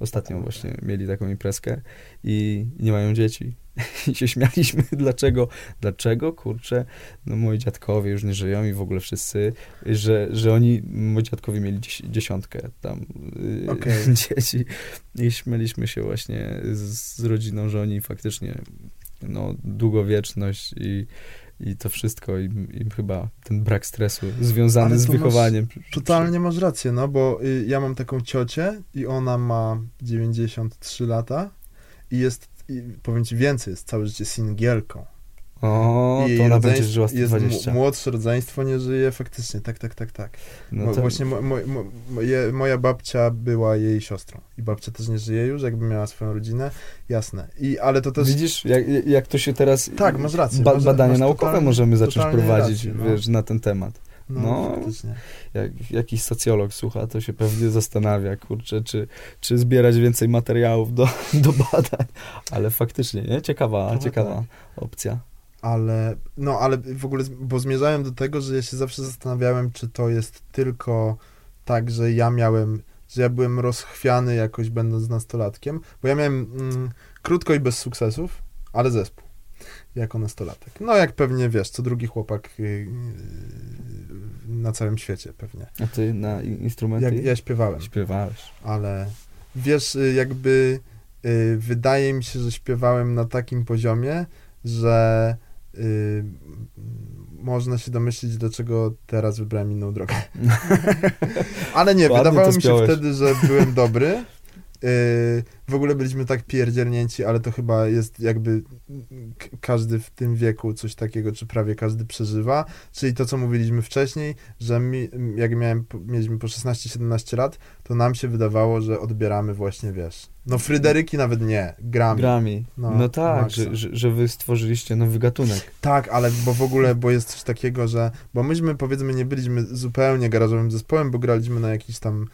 Ostatnio właśnie mieli taką imprezkę i nie mają dzieci. I się śmialiśmy, dlaczego, dlaczego, kurczę, no moi dziadkowie już nie żyją i w ogóle wszyscy, że, że oni, moi dziadkowie mieli dzies dziesiątkę tam y, Okej. dzieci i śmialiśmy się właśnie z, z rodziną, że oni faktycznie no, długowieczność i, i to wszystko im, im chyba ten brak stresu związany Ale z to masz wychowaniem. Totalnie masz rację, no bo y, ja mam taką ciocię i ona ma 93 lata i jest, i powiem ci więcej, jest całe życie singielką. O, I to ona będzie żyła z jest mu- 20. Młodsze rodzeństwo nie żyje faktycznie, tak, tak, tak, tak. No to, Właśnie mo, mo, mo, moja babcia była jej siostrą i babcia też nie żyje już, jakby miała swoją rodzinę, jasne. I, ale to też... Widzisz, jak, jak to się teraz... Tak, masz rację. Ba badania masz naukowe totalnie- możemy zacząć prowadzić, rację, no. wiesz, na ten temat. No, no. Jak jakiś socjolog słucha, to się pewnie zastanawia, kurczę, czy, czy zbierać więcej materiałów do, do badań. Ale faktycznie, nie? Ciekawa, Trochę ciekawa opcja. Ale, no, ale w ogóle, bo zmierzałem do tego, że ja się zawsze zastanawiałem, czy to jest tylko tak, że ja miałem, że ja byłem rozchwiany jakoś będąc nastolatkiem, bo ja miałem mm, krótko i bez sukcesów, ale zespół jako nastolatek. No, jak pewnie wiesz, co drugi chłopak yy, yy, na całym świecie pewnie. A ty na in- instrumenty Jak, ja śpiewałem, śpiewałeś. ale wiesz, y, jakby y, wydaje mi się, że śpiewałem na takim poziomie, że można się domyślić, dlaczego teraz wybrałem inną drogę. Ale nie, Ładnie wydawało mi się wtedy, że byłem dobry. Y, w ogóle byliśmy tak pierdzielnięci, ale to chyba jest jakby każdy w tym wieku coś takiego, czy prawie każdy przeżywa. Czyli to, co mówiliśmy wcześniej, że mi, jak miałem, mieliśmy po 16-17 lat, to nam się wydawało, że odbieramy właśnie, wiesz, no Fryderyki nawet nie, gramy. Grami. No, No, tak, że, że, że wy stworzyliście nowy gatunek. Tak, ale bo w ogóle, bo jest coś takiego, że, bo myśmy powiedzmy nie byliśmy zupełnie garażowym zespołem, bo graliśmy na jakiś tam,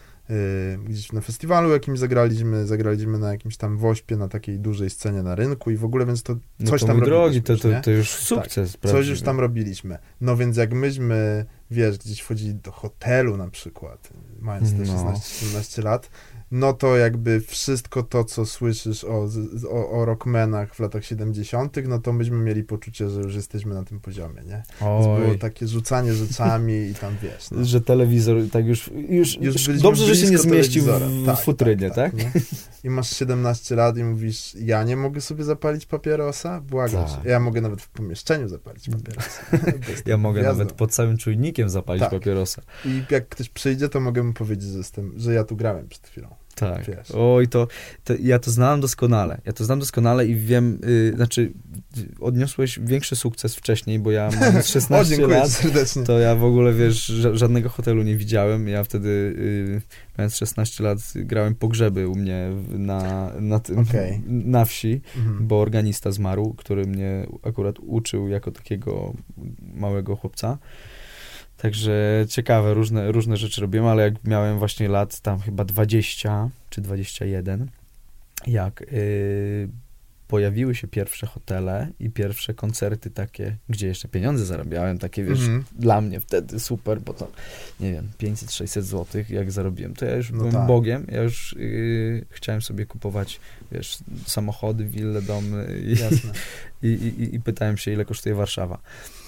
gdzieś na festiwalu jakimś zagraliśmy, zagraliśmy na jakimś tam wośpie, na takiej dużej scenie na rynku i w ogóle, więc to No coś to tam drogi, robiliśmy to, to? Tak. to już sukces, Coś już tam robiliśmy. No więc jak myśmy, wiesz, gdzieś wchodzili do hotelu na przykład, mając te No. 16-17 lat, no to jakby wszystko to, co słyszysz o, o, o rockmenach w latach 70., no to myśmy mieli poczucie, że już jesteśmy na tym poziomie, nie? Więc było Oj, takie rzucanie rzeczami i tam wiesz. No. że telewizor tak już, już, Już dobrze, że się nie zmieścił w, w futrynie, tak? nie? I masz 17 lat i mówisz, ja nie mogę sobie zapalić papierosa? Błagam Tak. Ja mogę nawet w pomieszczeniu zapalić papierosa. Ja mogę gwiazdą. nawet pod całym czujnikiem zapalić Tak. papierosa. I jak ktoś przyjdzie, to mogę mu powiedzieć, że, jestem, że ja tu grałem przed chwilą. Tak. Wiesz. Oj, to, to ja to znałem doskonale. Ja to znam doskonale i wiem, y, znaczy odniosłeś większy sukces wcześniej, bo ja O, 16 dziękuję lat, serdecznie. to ja w ogóle, wiesz, ża- żadnego hotelu nie widziałem. Ja wtedy, y, mając 16 lat, grałem pogrzeby u mnie na, na, tym, Okej. na wsi, Mhm. bo organista zmarł, który mnie akurat uczył jako takiego małego chłopca. Także ciekawe, różne, różne rzeczy robiłem, ale jak miałem właśnie lat tam chyba 20 czy 21, jak y, pojawiły się pierwsze hotele i pierwsze koncerty takie, gdzie jeszcze pieniądze zarabiałem, takie wiesz, Mhm. dla mnie wtedy super, bo to, nie wiem, 500-600 zł jak zarobiłem, to ja już No byłem tak. bogiem, ja już y, chciałem sobie kupować, wiesz, samochody, wille, domy i, i, i, i pytałem się, ile kosztuje Warszawa.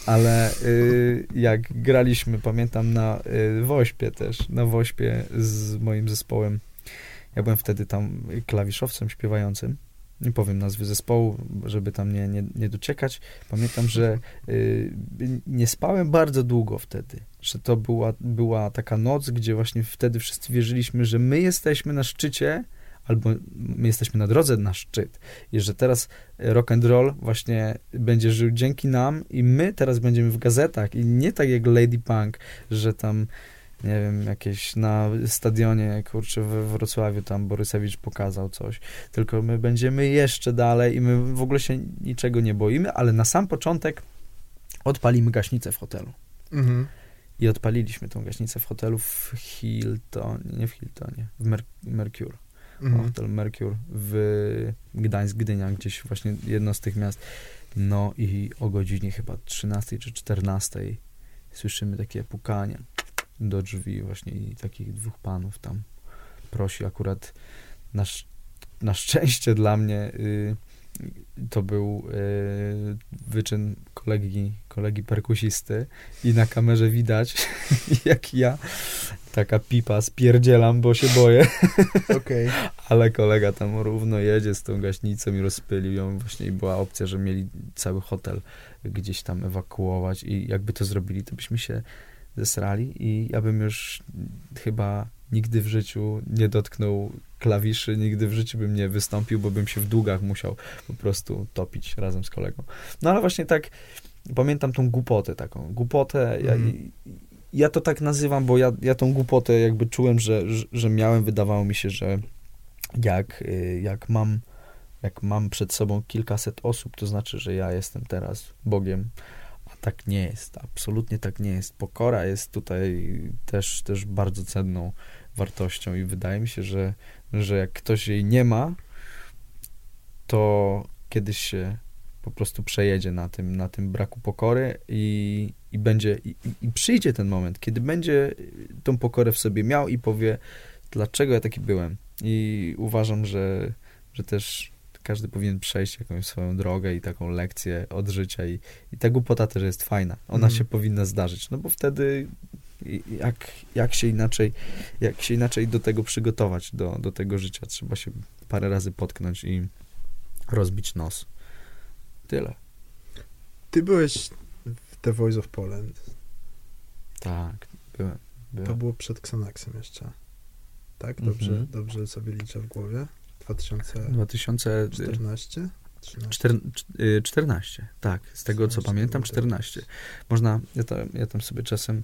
Ale y, jak graliśmy, pamiętam, na y, Wośpie też, na Wośpie z moim zespołem, ja byłem wtedy tam klawiszowcem śpiewającym, nie powiem nazwy zespołu, żeby tam nie, nie, nie dociekać. Pamiętam, że y, nie spałem bardzo długo wtedy, że to była, była taka noc, gdzie właśnie wtedy wszyscy wierzyliśmy, że my jesteśmy na szczycie, albo my jesteśmy na drodze na szczyt i że teraz rock and roll właśnie będzie żył dzięki nam i my teraz będziemy w gazetach i nie tak jak Lady Punk, że tam nie wiem, jakieś na stadionie, kurczę, we Wrocławiu tam Borysewicz pokazał coś, tylko my będziemy jeszcze dalej i my w ogóle się niczego nie boimy, ale na sam początek odpalimy gaśnicę w hotelu. Mhm. I odpaliliśmy tą gaśnicę w hotelu w Hilton, nie w Hiltonie, w Mer Mercure. Mhm. Hotel Mercure w Gdańsk, Gdynia, gdzieś właśnie jedno z tych miast. No i o godzinie chyba 13 czy 14 słyszymy takie pukanie do drzwi właśnie i takich dwóch panów tam prosi akurat na, sz- na szczęście dla mnie y, to był y, wyczyn kolegi, kolegi perkusisty i na kamerze widać jak ja taka pipa spierdzielam, bo się boję Okej. ale kolega tam równo jedzie z tą gaśnicą i rozpylił ją właśnie i była opcja, że mieli cały hotel gdzieś tam ewakuować i jakby to zrobili, to byśmy się zesrali i ja bym już chyba nigdy w życiu nie dotknął klawiszy, nigdy w życiu bym nie wystąpił, bo bym się w długach musiał po prostu topić razem z kolegą. No ale właśnie tak pamiętam tą głupotę taką, głupotę, ja, Mhm. ja to tak nazywam, bo ja, ja tą głupotę jakby czułem, że, że, że miałem, wydawało mi się, że jak, y, jak mam jak mam przed sobą kilkaset osób, to znaczy, że ja jestem teraz Bogiem, a tak nie jest, absolutnie tak nie jest. Pokora jest tutaj też, też bardzo cenną wartością i wydaje mi się, że, że jak ktoś jej nie ma, to kiedyś się po prostu przejedzie na tym, na tym braku pokory i, i będzie, i, i- przyjdzie ten moment, kiedy będzie tą pokorę w sobie miał i powie, dlaczego ja taki byłem. I uważam, że, że też każdy powinien przejść jakąś swoją drogę i taką lekcję od życia i, i ta głupota też jest fajna. Ona Mhm. się powinna zdarzyć, no bo wtedy jak, jak się inaczej jak się inaczej do tego przygotować, do, do tego życia. Trzeba się parę razy potknąć i rozbić nos. Tyle. Ty byłeś w The Voice of Poland. Tak, byłem. byłem. To było przed Xanaxem jeszcze. Tak? Dobrze, Mhm. dobrze sobie liczę w głowie. 2014? 2014, 13? 14, tak, z tego co 14 pamiętam, było 14. Można, ja, to, ja tam sobie czasem,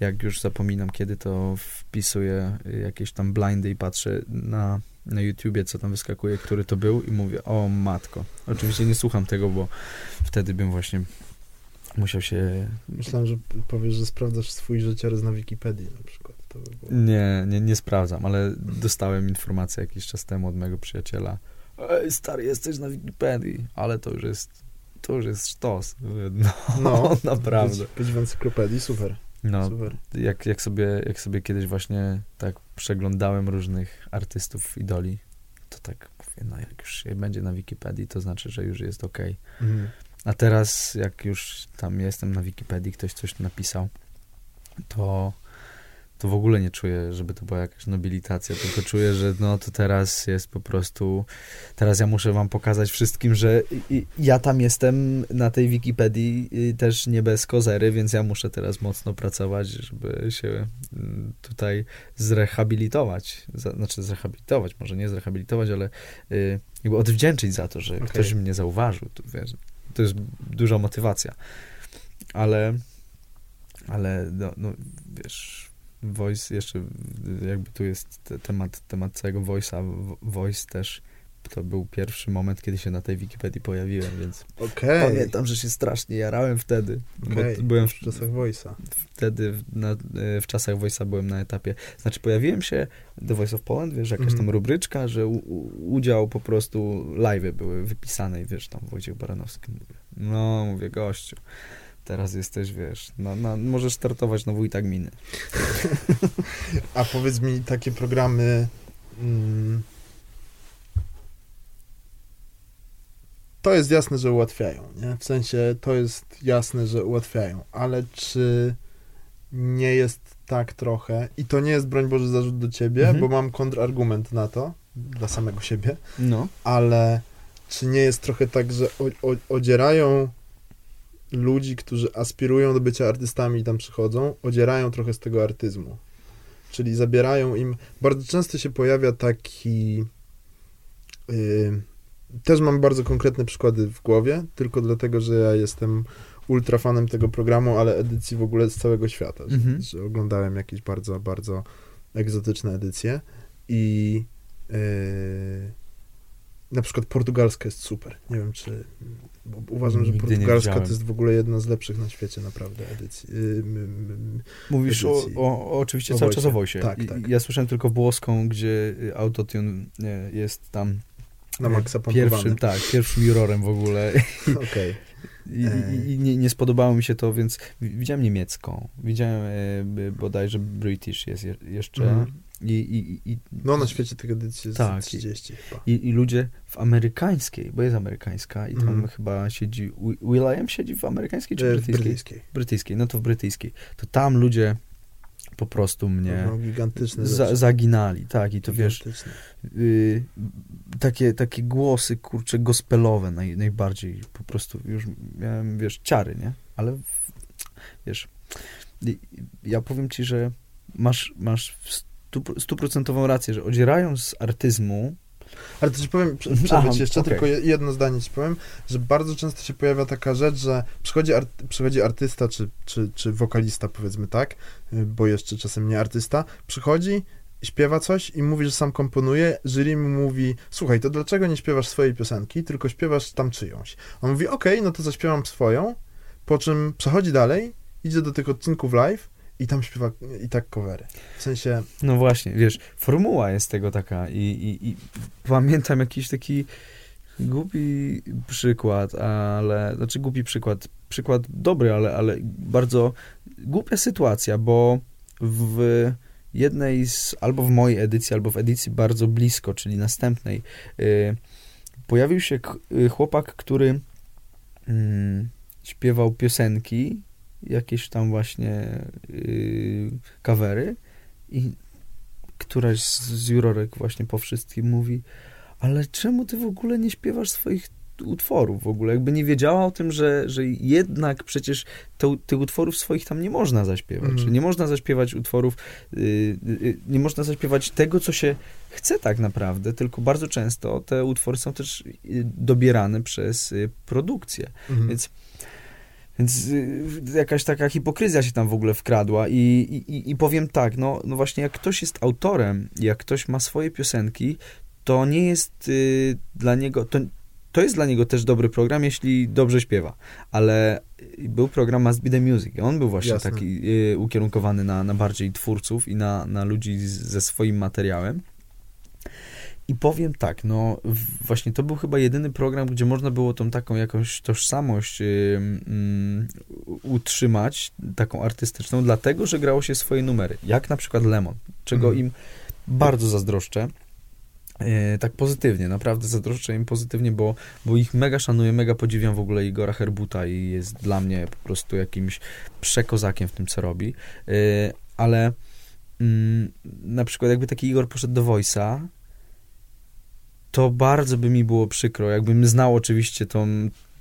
jak już zapominam kiedy, to wpisuję jakieś tam blindy i patrzę na, na YouTubie, co tam wyskakuje, który to był i mówię, o matko. Oczywiście nie słucham tego, bo wtedy bym właśnie musiał się... Myślałem, że powiesz, że sprawdzasz swój życiorys na Wikipedii na przykład. To by było... Nie, nie, nie sprawdzam, ale dostałem informację jakiś czas temu od mojego przyjaciela. Ej, stary, jesteś na Wikipedii, ale to już jest, to już jest sztos. No, No, naprawdę. Być, być w encyklopedii, super. No, super. jak, jak, sobie, jak sobie kiedyś właśnie tak przeglądałem różnych artystów, idoli, to tak mówię, no jak już się będzie na Wikipedii, to znaczy, że już jest okej. Mhm. A teraz, jak już tam jestem na Wikipedii, ktoś coś napisał, to, to w ogóle nie czuję, żeby to była jakaś nobilitacja, tylko czuję, że no to teraz jest po prostu, teraz ja muszę wam pokazać wszystkim, że ja tam jestem na tej Wikipedii y, też nie bez kozery, więc ja muszę teraz mocno pracować, żeby się mm, tutaj zrehabilitować, znaczy zrehabilitować, może nie zrehabilitować, ale y, jakby odwdzięczyć za to, że Okej. ktoś mnie zauważył, to, wiesz, to jest duża motywacja, ale ale no, no wiesz, voice jeszcze, jakby tu jest te- temat, temat całego voice'a, Vo- voice też to był pierwszy moment, kiedy się na tej Wikipedii pojawiłem, więc Okej. pamiętam, że się strasznie jarałem wtedy, bo byłem w, w czasach Voice'a. wtedy w, na, e, w czasach Voice'a byłem na etapie, znaczy pojawiłem się The Voice of Poland, wiesz, jakaś Mhm. tam rubryczka, że u, u, udział po prostu live'y były wypisane i wiesz, tam Wojciech Baranowski mówię, no mówię, gościu, teraz jesteś, wiesz, no, no, możesz startować na wójta gminy. A powiedz mi, takie programy. Mm, to jest jasne, że ułatwiają, nie? W sensie to jest jasne, że ułatwiają, ale czy nie jest tak trochę, i to nie jest, broń Boże, zarzut do ciebie, Mhm. bo mam kontrargument na to, dla samego siebie, No. ale czy nie jest trochę tak, że o, o, odzierają ludzi, którzy aspirują do bycia artystami i tam przychodzą, odzierają trochę z tego artyzmu. Czyli zabierają im. Bardzo często się pojawia taki. Yy, też mam bardzo konkretne przykłady w głowie, tylko dlatego, że ja jestem ultra fanem tego programu, ale edycji w ogóle z całego świata. Że, Mhm. że oglądałem jakieś bardzo, bardzo egzotyczne edycje i yy, na przykład portugalska jest super. Nie wiem, czy... Bo uważam, że portugalska to jest w ogóle jedna z lepszych na świecie naprawdę edycji. M- Mówisz o, edycji. o, o oczywiście O cały czas o Wojsie. Tak, tak. Ja słyszałem tylko włoską, gdzie y, autotune y, jest tam na y, maksa pompowany. pierwszym, tak, pierwszym jurorem w ogóle. Okej. I, i, i nie, nie spodobało mi się to, więc wi- widziałem niemiecką, widziałem e, bodajże British jest je, jeszcze Mhm. I, i, i, No na świecie tych edycji jest Tak. 30 chyba. i, i ludzie w amerykańskiej, bo jest amerykańska i tam Mhm. chyba siedzi, Wi- Will.i.am siedzi w amerykańskiej czy E, brytyjskiej? brytyjskiej. Brytyjskiej, no to w brytyjskiej. To tam ludzie po prostu mnie No, za, zaginali, tak, i to wiesz, y, takie, takie głosy, kurcze, gospelowe naj, najbardziej, po prostu już miałem, wiesz, ciary, nie? Ale, wiesz, i- ja powiem ci, że masz, masz w stuprocentową rację, że odzierając z artyzmu, Ale to ci powiem, prze- przerwę ci jeszcze okej. tylko je- jedno zdanie ci powiem, że bardzo często się pojawia taka rzecz, że przychodzi, przychodzi artysta czy, czy, czy wokalista powiedzmy tak, y, bo jeszcze czasem nie artysta, przychodzi, śpiewa coś i mówi, że sam komponuje, jury mu mówi, słuchaj, to dlaczego nie śpiewasz swojej piosenki, tylko śpiewasz tam czyjąś? On mówi, okej, no to zaśpiewam swoją, po czym przechodzi dalej, idzie do tych odcinków live i tam śpiewa i tak covery. W sensie, no właśnie, wiesz, formuła jest tego taka i, i, i pamiętam jakiś taki głupi przykład, ale, znaczy głupi przykład, przykład dobry, ale, ale bardzo głupia sytuacja, bo w jednej z, albo w mojej edycji, albo w edycji bardzo blisko, czyli następnej, y, pojawił się y, chłopak, który mm, śpiewał piosenki, jakieś tam właśnie y, kawery i któraś z, z jurorek właśnie po wszystkim mówi, ale czemu ty w ogóle nie śpiewasz swoich utworów w ogóle? Jakby nie wiedziała o tym, że, że jednak przecież to, tych utworów swoich tam nie można zaśpiewać. Że nie można zaśpiewać utworów, y, y, nie można zaśpiewać tego, co się chce tak naprawdę, tylko bardzo często te utwory są też y, dobierane przez y, produkcję. mhm. Więc, więc y, jakaś taka hipokryzja się tam w ogóle wkradła i, i, i powiem tak, no, no właśnie jak ktoś jest autorem, jak ktoś ma swoje piosenki, to nie jest y, dla niego, to, to jest dla niego też dobry program, jeśli dobrze śpiewa, ale y, był program Must Be The Music i on był właśnie Jasne. taki y, ukierunkowany na, na bardziej twórców i na, na ludzi z, ze swoim materiałem. I powiem tak, no właśnie to był chyba jedyny program, gdzie można było tą taką jakąś tożsamość y, mm, u- utrzymać, taką artystyczną, dlatego, że grało się swoje numery, jak na przykład Lemon, czego Mhm. im bardzo zazdroszczę. E, tak pozytywnie, naprawdę zazdroszczę im pozytywnie, bo, bo ich mega szanuję, mega podziwiam w ogóle Igora Herbuta i jest dla mnie po prostu jakimś przekozakiem w tym, co robi. E, ale mm, na przykład jakby taki Igor poszedł do Voice'a, to bardzo by mi było przykro, jakbym znał oczywiście tą,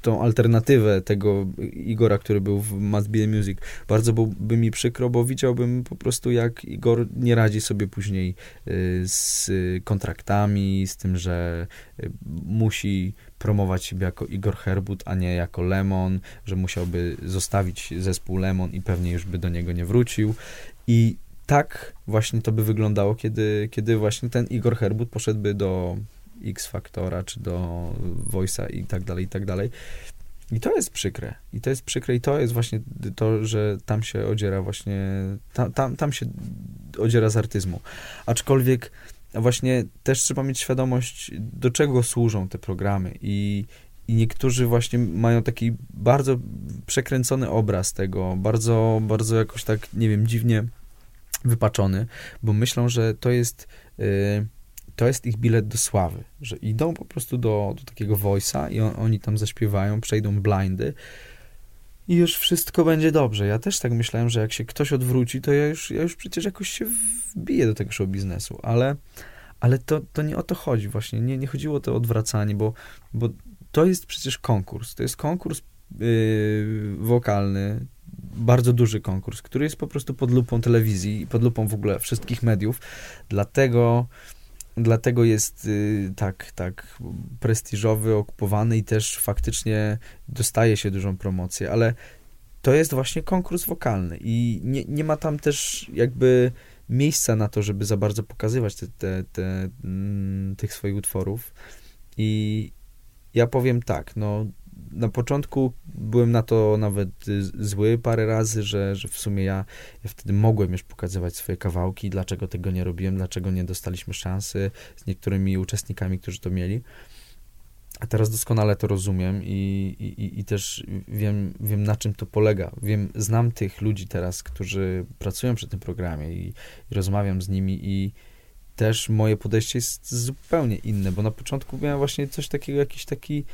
tą alternatywę tego Igora, który był w Must Be Music. Bardzo byłby mi przykro, bo widziałbym po prostu, jak Igor nie radzi sobie później y, z kontraktami, z tym, że y, musi promować siebie jako Igor Herbut, a nie jako Lemon, że musiałby zostawić zespół Lemon i pewnie już by do niego nie wrócił. I tak właśnie to by wyglądało, kiedy, kiedy właśnie ten Igor Herbut poszedłby do X Factora, czy do Voice'a i tak dalej, i tak dalej. I to jest przykre. I to jest przykre i to jest właśnie to, że tam się odziera właśnie, tam, tam, tam się odziera z artyzmu. Aczkolwiek właśnie też trzeba mieć świadomość, do czego służą te programy i, i niektórzy właśnie mają taki bardzo przekręcony obraz tego, bardzo, bardzo jakoś tak, nie wiem, dziwnie wypaczony, bo myślą, że to jest y, to jest ich bilet do sławy, że idą po prostu do, do takiego voice'a i on, oni tam zaśpiewają, przejdą blindy i już wszystko będzie dobrze. Ja też tak myślałem, że jak się ktoś odwróci, to ja już, ja już przecież jakoś się wbiję do tego show biznesu, ale, ale to, to nie o to chodzi właśnie. Nie, nie chodziło o to odwracanie, bo, bo to jest przecież konkurs. To jest konkurs yy, wokalny, bardzo duży konkurs, który jest po prostu pod lupą telewizji i pod lupą w ogóle wszystkich mediów. Dlatego dlatego jest y, tak, tak prestiżowy, okupowany i też faktycznie dostaje się dużą promocję, ale to jest właśnie konkurs wokalny i nie, nie ma tam też jakby miejsca na to, żeby za bardzo pokazywać te, te, te, mm, tych swoich utworów. I ja powiem tak, no na początku byłem na to nawet zły parę razy, że, że w sumie ja, ja wtedy mogłem już pokazywać swoje kawałki, dlaczego tego nie robiłem, dlaczego nie dostaliśmy szansy z niektórymi uczestnikami, którzy to mieli. A teraz doskonale to rozumiem i, i, i też wiem, wiem, na czym to polega. Wiem, znam tych ludzi teraz, którzy pracują przy tym programie i, i rozmawiam z nimi i też moje podejście jest zupełnie inne, bo na początku miałem właśnie coś takiego, jakiś taki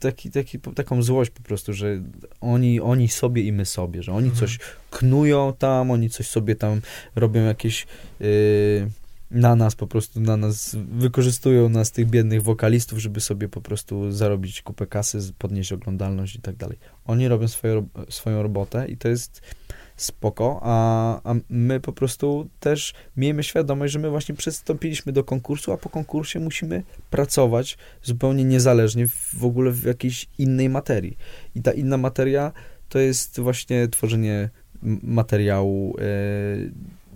taki, taki, taką złość po prostu, że oni, oni sobie i my sobie, że oni mhm. coś knują tam, oni coś sobie tam robią jakieś yy, na nas po prostu, na nas, wykorzystują nas, tych biednych wokalistów, żeby sobie po prostu zarobić kupę kasy, podnieść oglądalność i tak dalej. Oni robią swoją, swoją robotę i to jest spoko, a, a my po prostu też miejmy świadomość, że my właśnie przystąpiliśmy do konkursu, a po konkursie musimy pracować zupełnie niezależnie w ogóle w jakiejś innej materii. I ta inna materia to jest właśnie tworzenie materiału e,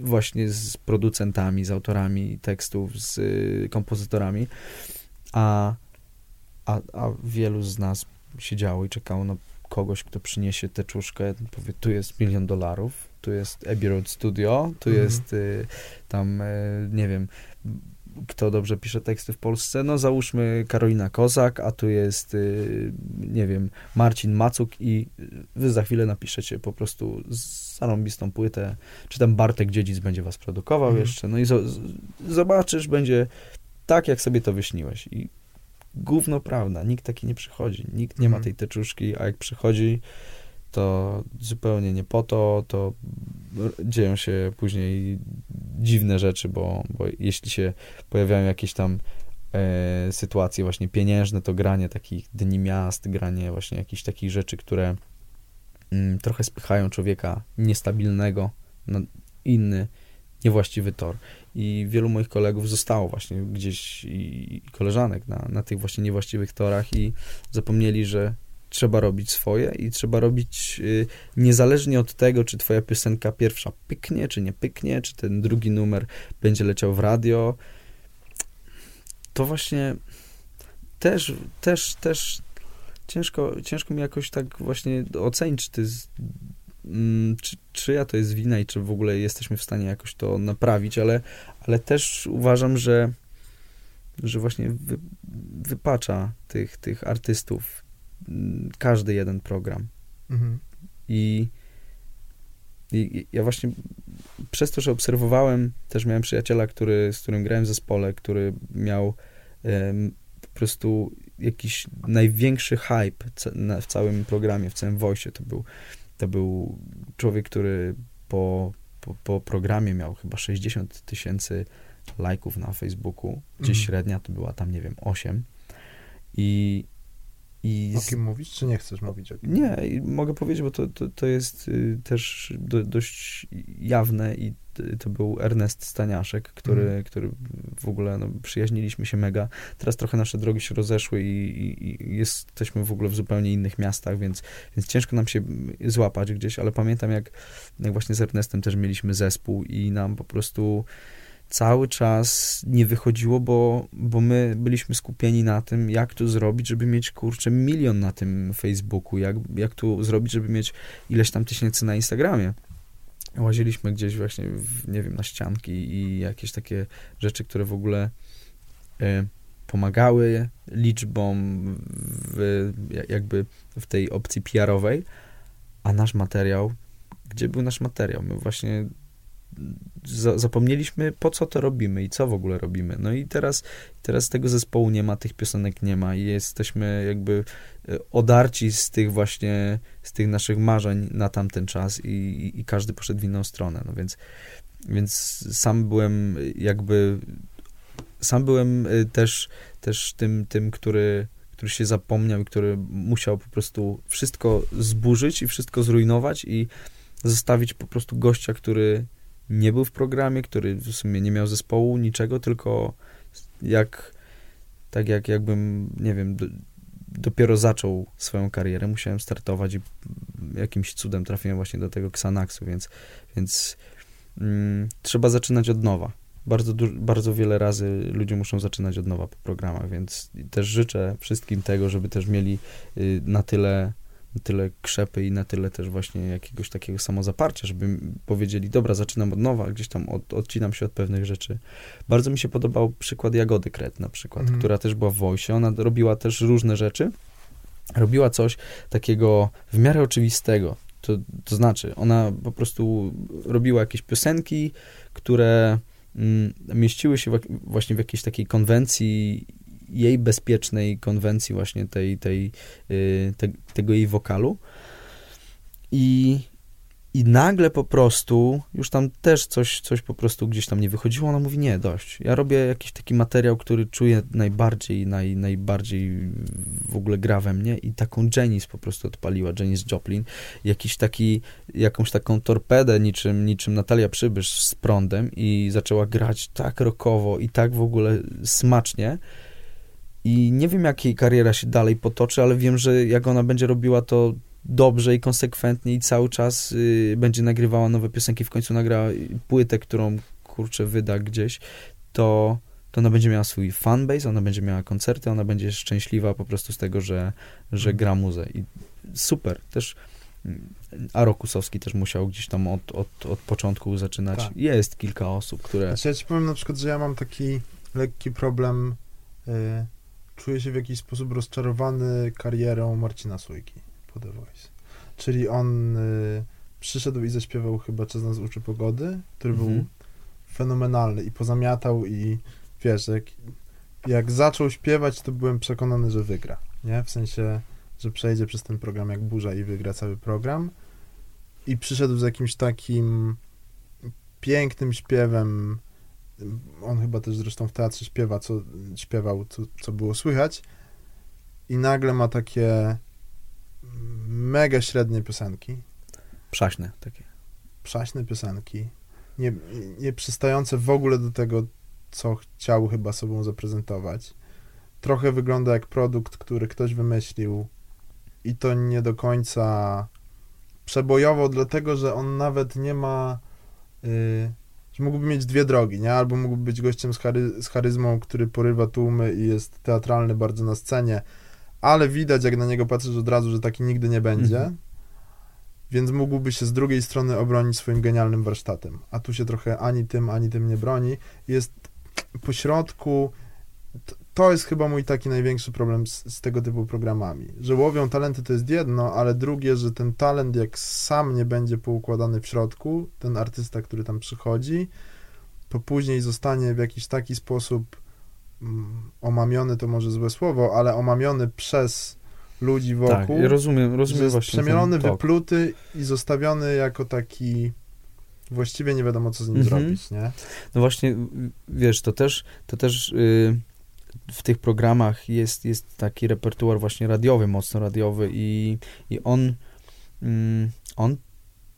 właśnie z producentami, z autorami tekstów, z e, kompozytorami, a, a, a wielu z nas siedziało i czekało na kogoś, kto przyniesie teczuszkę, powie, tu jest milion dolarów, tu jest Abbey Road Studio, tu mhm. jest y, tam, y, nie wiem, kto dobrze pisze teksty w Polsce, no załóżmy Karolina Kozak, a tu jest, y, nie wiem, Marcin Macuk i wy za chwilę napiszecie po prostu zarąbistą płytę, czy tam Bartek Dziedzic będzie was produkował mhm. jeszcze, no i zobaczysz, będzie tak, jak sobie to wyśniłeś i gówno prawda, nikt taki nie przychodzi, nikt nie ma mhm. tej teczuszki, a jak przychodzi, to zupełnie nie po to, to dzieją się później dziwne rzeczy, bo, bo jeśli się pojawiają jakieś tam e, sytuacje właśnie pieniężne, to granie takich dni miast, granie właśnie jakichś takich rzeczy, które mm, trochę spychają człowieka niestabilnego na inny, niewłaściwy tor i wielu moich kolegów zostało właśnie gdzieś i, koleżanek na, na tych właśnie niewłaściwych torach i zapomnieli, że trzeba robić swoje i trzeba robić y, niezależnie od tego, czy twoja piosenka pierwsza pyknie, czy nie pyknie, czy ten drugi numer będzie leciał w radio. To właśnie też, też, też ciężko, ciężko mi jakoś tak właśnie ocenić, czy to jest czy, czyja to jest wina i czy w ogóle jesteśmy w stanie jakoś to naprawić, ale, ale też uważam, że, że właśnie wy, wypacza tych, tych artystów mm, każdy jeden program. Mhm. I, I ja właśnie przez to, że obserwowałem, też miałem przyjaciela, który, z którym grałem w zespole, który miał um, po prostu jakiś największy hype w całym programie, w całym voice. To był to był człowiek, który po, po, po programie miał chyba 60 tysięcy lajków na Facebooku, gdzie mhm. średnia to była tam, nie wiem, 8. I, i o kim mówisz, czy nie chcesz mówić o kim? Nie, mogę powiedzieć, bo to, to, to jest y, też do, dość jawne i to był Ernest Staniaszek, który, mm. który w ogóle no, przyjaźniliśmy się mega. Teraz trochę nasze drogi się rozeszły i, i, i, jesteśmy w ogóle w zupełnie innych miastach, więc, więc ciężko nam się złapać gdzieś, ale pamiętam jak, jak właśnie z Ernestem też mieliśmy zespół i nam po prostu cały czas nie wychodziło, bo, bo my byliśmy skupieni na tym, jak to zrobić, żeby mieć, kurczę, milion na tym Facebooku, jak, jak to zrobić, żeby mieć ileś tam tysięcy na Instagramie łaziliśmy gdzieś właśnie, w, nie wiem, na ścianki i jakieś takie rzeczy, które w ogóle y, pomagały liczbom w, jakby w tej opcji PR-owej, a nasz materiał, gdzie był nasz materiał? My właśnie za, zapomnieliśmy, po co to robimy i co w ogóle robimy. No i teraz, teraz tego zespołu nie ma, tych piosenek nie ma i jesteśmy jakby e, odarci z tych właśnie, z tych naszych marzeń na tamten czas i, i, każdy poszedł w inną stronę. No więc, więc sam byłem jakby, sam byłem e, też, też tym, tym który który się zapomniał i który musiał po prostu wszystko zburzyć i wszystko zrujnować i zostawić po prostu gościa, który nie był w programie, który w sumie nie miał zespołu, niczego, tylko jak tak jak jakbym, nie wiem, do, dopiero zaczął swoją karierę, musiałem startować i jakimś cudem trafiłem właśnie do tego Xanaxu, więc, więc mm, trzeba zaczynać od nowa. Bardzo, bardzo wiele razy ludzie muszą zaczynać od nowa po programach, więc też życzę wszystkim tego, żeby też mieli y, na tyle na tyle krzepy i na tyle też właśnie jakiegoś takiego samozaparcia, żeby powiedzieli, dobra, zaczynam od nowa, gdzieś tam od, odcinam się od pewnych rzeczy. Bardzo mi się podobał przykład Jagody Kret na przykład, mhm. która też była w Voice. Ona robiła też różne rzeczy. Robiła coś takiego w miarę oczywistego. To, to znaczy, ona po prostu robiła jakieś piosenki, które mm, mieściły się właśnie w jakiejś takiej konwencji jej bezpiecznej konwencji właśnie tej, tej, y, te, tego jej wokalu. I, I nagle po prostu, już tam też coś, coś po prostu gdzieś tam nie wychodziło, ona mówi, nie, dość. Ja robię jakiś taki materiał, który czuję najbardziej, naj, najbardziej w ogóle gra we mnie i taką Janice po prostu odpaliła, Janice Joplin, jakiś taki, jakąś taką torpedę niczym, niczym Natalia Przybysz z prądem i zaczęła grać tak rokowo i tak w ogóle smacznie, i nie wiem, jak jej kariera się dalej potoczy, ale wiem, że jak ona będzie robiła to dobrze i konsekwentnie i cały czas y, będzie nagrywała nowe piosenki, w końcu nagra płytę, którą kurczę wyda gdzieś, to, to ona będzie miała swój fanbase, ona będzie miała koncerty, ona będzie szczęśliwa po prostu z tego, że, że gra muzę. I super. Też mm, Aro Kusowski też musiał gdzieś tam od, od, od początku zaczynać. Tak. Jest kilka osób, które... Znaczy ja ci powiem na przykład, że ja mam taki lekki problem... Yy czuję się w jakiś sposób rozczarowany karierą Marcina Sójki po The Voice. Czyli on y, przyszedł i zaśpiewał chyba Czas nas uczy pogody, który był mhm. fenomenalny i pozamiatał i wiesz, jak, jak zaczął śpiewać, to byłem przekonany, że wygra, nie? W sensie, że przejdzie przez ten program jak burza i wygra cały program. I przyszedł z jakimś takim pięknym śpiewem, on chyba też zresztą w teatrze śpiewa, co śpiewał, co, co było słychać i nagle ma takie mega średnie piosenki. Przaśne takie. Przaśne piosenki. Nie, nie przystające w ogóle do tego, co chciał chyba sobą zaprezentować. Trochę wygląda jak produkt, który ktoś wymyślił i to nie do końca przebojowo, dlatego że on nawet nie ma... Yy, mógłby mieć dwie drogi, nie? Albo mógłby być gościem z, chary, z charyzmą, który porywa tłumy i jest teatralny bardzo na scenie, ale widać, jak na niego patrzysz od razu, że taki nigdy nie będzie. Mhm. Więc mógłby się z drugiej strony obronić swoim genialnym warsztatem. A tu się trochę ani tym, ani tym nie broni. Jest pośrodku to jest chyba mój taki największy problem z, z, tego typu programami. Że łowią talenty to jest jedno, ale drugie, że ten talent jak sam nie będzie poukładany w środku, ten artysta, który tam przychodzi, to później zostanie w jakiś taki sposób mm, omamiony, to może złe słowo, ale omamiony przez ludzi wokół. Tak, rozumiem, rozumiem właśnie. Przemielony, wypluty i zostawiony jako taki właściwie nie wiadomo, co z nim mhm. zrobić, nie? No właśnie, wiesz, to też, to też yy w tych programach jest, jest taki repertuar właśnie radiowy, mocno radiowy i, i on, mm, on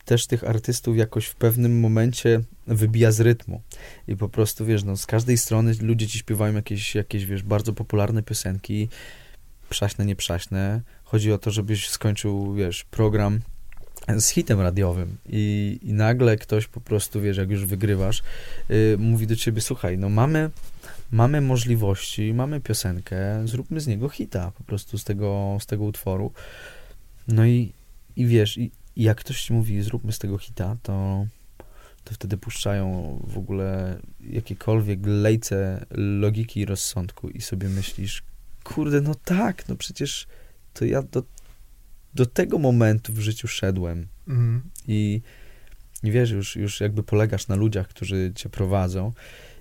też tych artystów jakoś w pewnym momencie wybija z rytmu. I po prostu, wiesz, no, z każdej strony ludzie ci śpiewają jakieś, jakieś wiesz, bardzo popularne piosenki, przaśne, nieprzaśne. Chodzi o to, żebyś skończył, wiesz, program z hitem radiowym i, i nagle ktoś po prostu, wiesz, jak już wygrywasz, yy, mówi do ciebie, słuchaj, no mamy mamy możliwości, mamy piosenkę, zróbmy z niego hita po prostu z tego, z tego utworu. No i, i wiesz, i, i jak ktoś ci mówi, zróbmy z tego hita, to, to wtedy puszczają w ogóle jakiekolwiek lejce logiki i rozsądku i sobie myślisz, kurde, no tak, no przecież to ja do, do tego momentu w życiu szedłem. Mhm. I, I wiesz, już, już jakby polegasz na ludziach, którzy cię prowadzą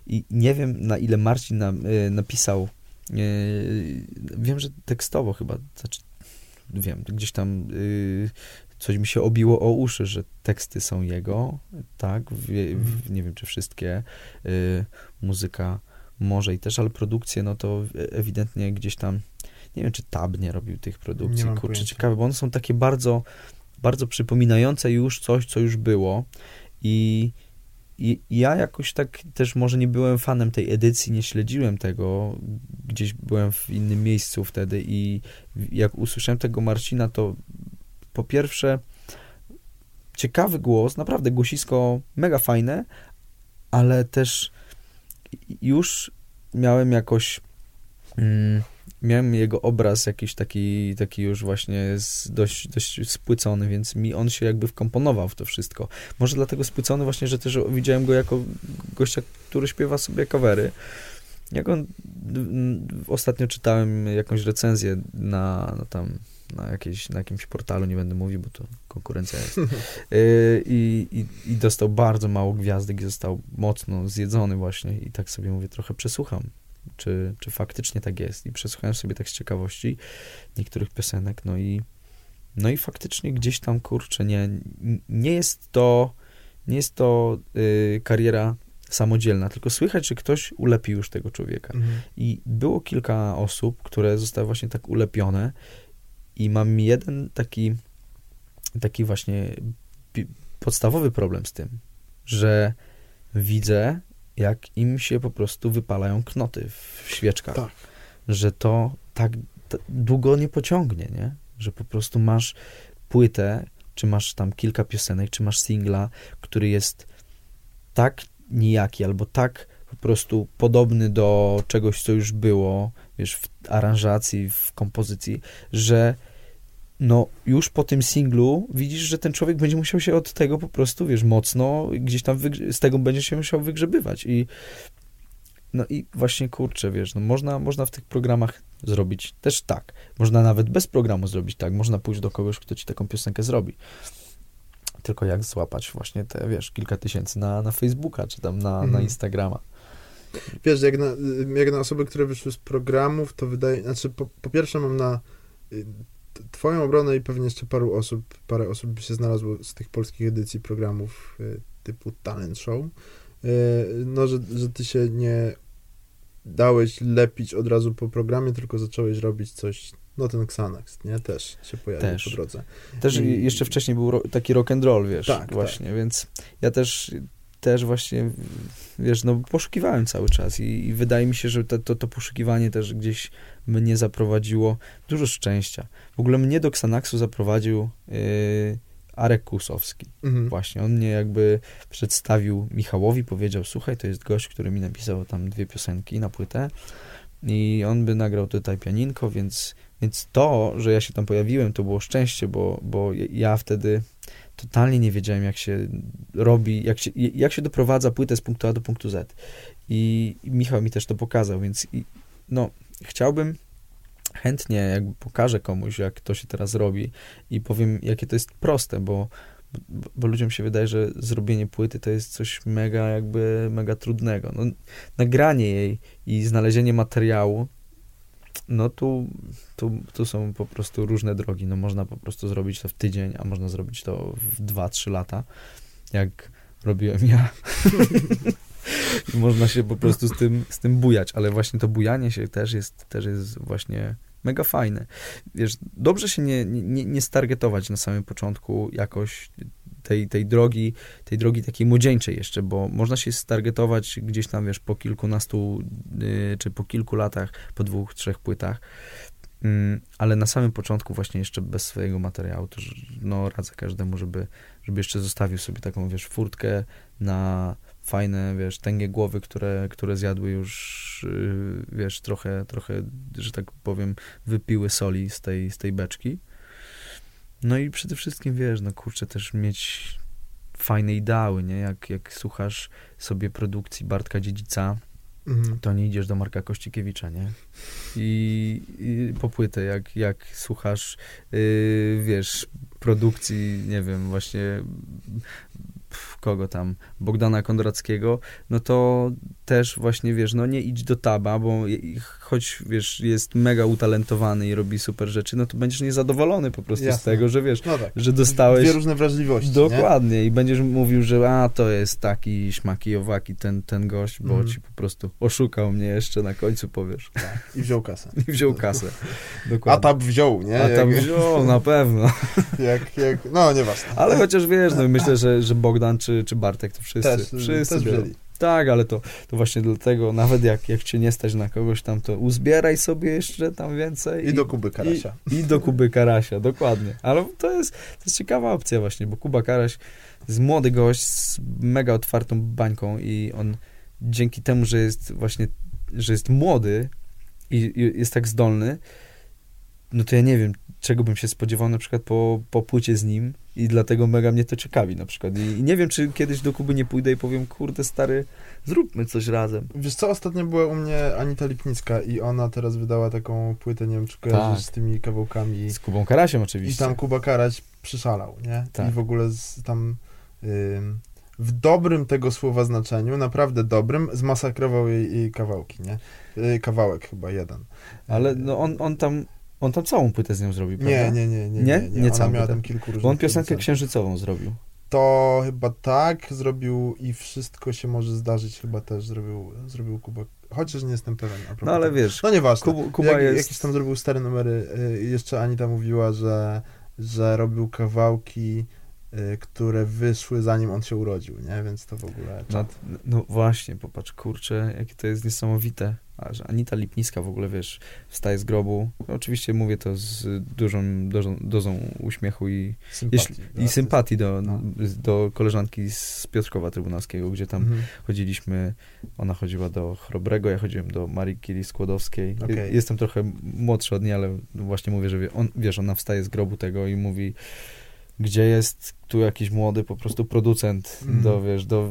i nie wiem, na ile Marcin nam, y, napisał, y, wiem, że tekstowo chyba, znaczy, wiem, gdzieś tam y, coś mi się obiło o uszy, że teksty są jego, tak, w, w, nie wiem, czy wszystkie, muzyka może i też, ale produkcje, no to ewidentnie gdzieś tam, nie wiem, czy Tab nie robił tych produkcji, kurczę, pojęcia. ciekawe, bo one są takie bardzo, bardzo przypominające już coś, co już było i i ja jakoś tak też może nie byłem fanem tej edycji, nie śledziłem tego, gdzieś byłem w innym miejscu wtedy i jak usłyszałem tego Marcina, to po pierwsze ciekawy głos, naprawdę głosisko mega fajne, ale też już miałem jakoś mm, miałem jego obraz jakiś taki, taki już właśnie dość, dość spłycony, więc mi on się jakby wkomponował w to wszystko. Może dlatego spłycony właśnie, że też widziałem go jako gościa, który śpiewa sobie covery. Jak on, ostatnio czytałem jakąś recenzję na, na tam na, jakiejś, na jakimś portalu, nie będę mówił, bo to konkurencja jest. Y, I, i, I dostał bardzo mało gwiazdek i został mocno zjedzony właśnie i tak sobie mówię, trochę przesłucham czy, czy faktycznie tak jest. I przesłuchałem sobie tak z ciekawości niektórych piosenek, no i no i faktycznie gdzieś tam, kurczę, nie, nie jest to nie jest to y, kariera samodzielna, tylko słychać, że ktoś ulepił już tego człowieka. Mhm. I było kilka osób, które zostały właśnie tak ulepione i mam jeden taki taki właśnie podstawowy problem z tym, że widzę jak im się po prostu wypalają knoty w świeczkach. Tak. Że to tak długo nie pociągnie, nie? Że po prostu masz płytę, czy masz tam kilka piosenek, czy masz singla, który jest tak nijaki, albo tak po prostu podobny do czegoś, co już było, wiesz, w aranżacji, w kompozycji, że no już po tym singlu widzisz, że ten człowiek będzie musiał się od tego po prostu, wiesz, mocno gdzieś tam z tego będzie się musiał wygrzebywać i no i właśnie kurczę, wiesz, no można, można w tych programach zrobić też tak. Można nawet bez programu zrobić tak. Można pójść do kogoś, kto ci taką piosenkę zrobi. Tylko jak złapać właśnie te, wiesz, kilka tysięcy na, na Facebooka, czy tam na, mhm. na Instagrama. Wiesz, jak na, jak na osoby, które wyszły z programów, to wydaje, znaczy po, po pierwsze mam na y, twoją obronę i pewnie jeszcze paru osób, parę osób by się znalazło z tych polskich edycji programów y, typu Talent Show, y, no, że, że ty się nie dałeś lepić od razu po programie, tylko zacząłeś robić coś, no ten Xanax, nie? Też się pojawił też. po drodze. Też I, jeszcze wcześniej był ro, taki rock and roll, wiesz, tak, właśnie, tak. więc ja też też właśnie, wiesz, no poszukiwałem cały czas i, i wydaje mi się, że to, to, to, poszukiwanie też gdzieś mnie zaprowadziło dużo szczęścia. W ogóle mnie do Xanaxu zaprowadził yy, Arek Kusowski. Mhm. Właśnie, on mnie jakby przedstawił Michałowi, powiedział, słuchaj, to jest gość, który mi napisał tam dwie piosenki na płytę i on by nagrał tutaj pianinko, więc, więc to, że ja się tam pojawiłem, to było szczęście, bo, bo ja wtedy totalnie nie wiedziałem, jak się robi, jak się, jak się doprowadza płytę z punktu A do punktu Z. I, Michał mi też to pokazał, więc i, no, chciałbym chętnie jakby pokażę komuś, jak to się teraz robi i powiem, jakie to jest proste, bo, bo, ludziom się wydaje, że zrobienie płyty to jest coś mega jakby, mega trudnego. No, nagranie jej i znalezienie materiału no tu, tu, tu są po prostu różne drogi. No można po prostu zrobić to w tydzień, a można zrobić to w 2-3 lata, jak robiłem ja. I można się po prostu z tym, z tym bujać, ale właśnie to bujanie się też jest, też jest właśnie mega fajne. Wiesz, dobrze się nie, nie, nie stargetować na samym początku jakoś tej, tej drogi, tej drogi takiej młodzieńczej jeszcze, bo można się stargetować gdzieś tam, wiesz, po kilkunastu, yy, czy po kilku latach, po dwóch, trzech płytach, yy, ale na samym początku właśnie jeszcze bez swojego materiału, to no radzę każdemu, żeby, żeby jeszcze zostawił sobie taką, wiesz, furtkę na fajne, wiesz, tęgie głowy, które, które zjadły już, yy, wiesz, trochę, trochę, że tak powiem, wypiły soli z tej, z tej beczki no i przede wszystkim, wiesz, no kurczę, też mieć fajne ideały, nie? Jak, jak słuchasz sobie produkcji Bartka Dziedzica, mhm. to nie idziesz do Marka Kościkiewicza, nie? I, i po płytę, jak, jak słuchasz, yy, wiesz, produkcji, nie wiem, właśnie kogo tam, Bogdana Kondrackiego, no to też właśnie, wiesz, no nie idź do Taba, bo choć, wiesz, jest mega utalentowany i robi super rzeczy, no to będziesz niezadowolony po prostu Jasne. z tego, że wiesz, no tak. że dostałeś... Dwie różne wrażliwości, Dokładnie. Nie? I będziesz mówił, że a, to jest taki śmaki owaki ten, ten gość, bo mm. ci po prostu oszukał mnie jeszcze na końcu, powiesz. Tak. I wziął kasę. I wziął kasę. Dokładnie. A Tab wziął, nie? A Tab wziął, na pewno. jak, jak, no nieważne. Ale chociaż wiesz, no myślę, że, że Bogdan czy czy, czy Bartek, to wszyscy, Też, wszyscy też biorą. Tak, ale to, to właśnie dlatego, nawet jak, jak cię nie stać na kogoś tam, to uzbieraj sobie jeszcze tam więcej. I do Kuby Karasia. I, I do Kuby Karasia, dokładnie. Ale to jest, to jest ciekawa opcja właśnie, bo Kuba Karaś jest młody gość z mega otwartą bańką i on dzięki temu, że jest właśnie, że jest młody i, i jest tak zdolny, no to ja nie wiem, czego bym się spodziewał na przykład po, po płycie z nim i dlatego mega mnie to ciekawi na przykład. I, I nie wiem, czy kiedyś do Kuby nie pójdę i powiem, kurde stary, zróbmy coś razem. Wiesz co, ostatnio była u mnie Anita Lipnicka i ona teraz wydała taką płytę, nie wiem czy kojarzysz, Tak. z tymi kawałkami. Z Kubą Karasiem I oczywiście. tam Kuba Karaś przyszalał, nie? Tak. I w ogóle z, tam ym, w dobrym tego słowa znaczeniu, naprawdę dobrym, zmasakrował jej, jej kawałki, nie? Y, kawałek chyba jeden. Ale no on, on tam on tam całą płytę z nią zrobił, prawda? Nie, nie, nie, nie. Nie? nie, Nie Ona całą miała tam kilku różnych Bo on piosenkę producentów. księżycową zrobił. To chyba tak zrobił i wszystko się może zdarzyć, chyba też zrobił, zrobił Kuba. Chociaż nie jestem pewien. a No ale wiesz, No nieważne. Kuba, Kuba Jak, jest... Jakieś tam zrobił stare numery. y, Jeszcze Anita mówiła, że, że robił kawałki, y, które wyszły zanim on się urodził, nie? Więc to w ogóle... No, no właśnie, popatrz, kurczę, jakie to jest niesamowite. Anita Lipnicka w ogóle, wiesz, wstaje z grobu. Oczywiście mówię to z dużą dozą, dozą uśmiechu i, sympatii. jeśli, i sympatii do, No. do koleżanki z Piotrkowa Trybunalskiego, gdzie tam Mhm. chodziliśmy, ona chodziła do Chrobrego, ja chodziłem do Marii Curie Skłodowskiej. Okej. Jestem trochę młodszy od niej, ale właśnie mówię, że wie, on, wiesz, ona wstaje z grobu tego i mówi, gdzie jest tu jakiś młody po prostu producent Mhm. do, wiesz, do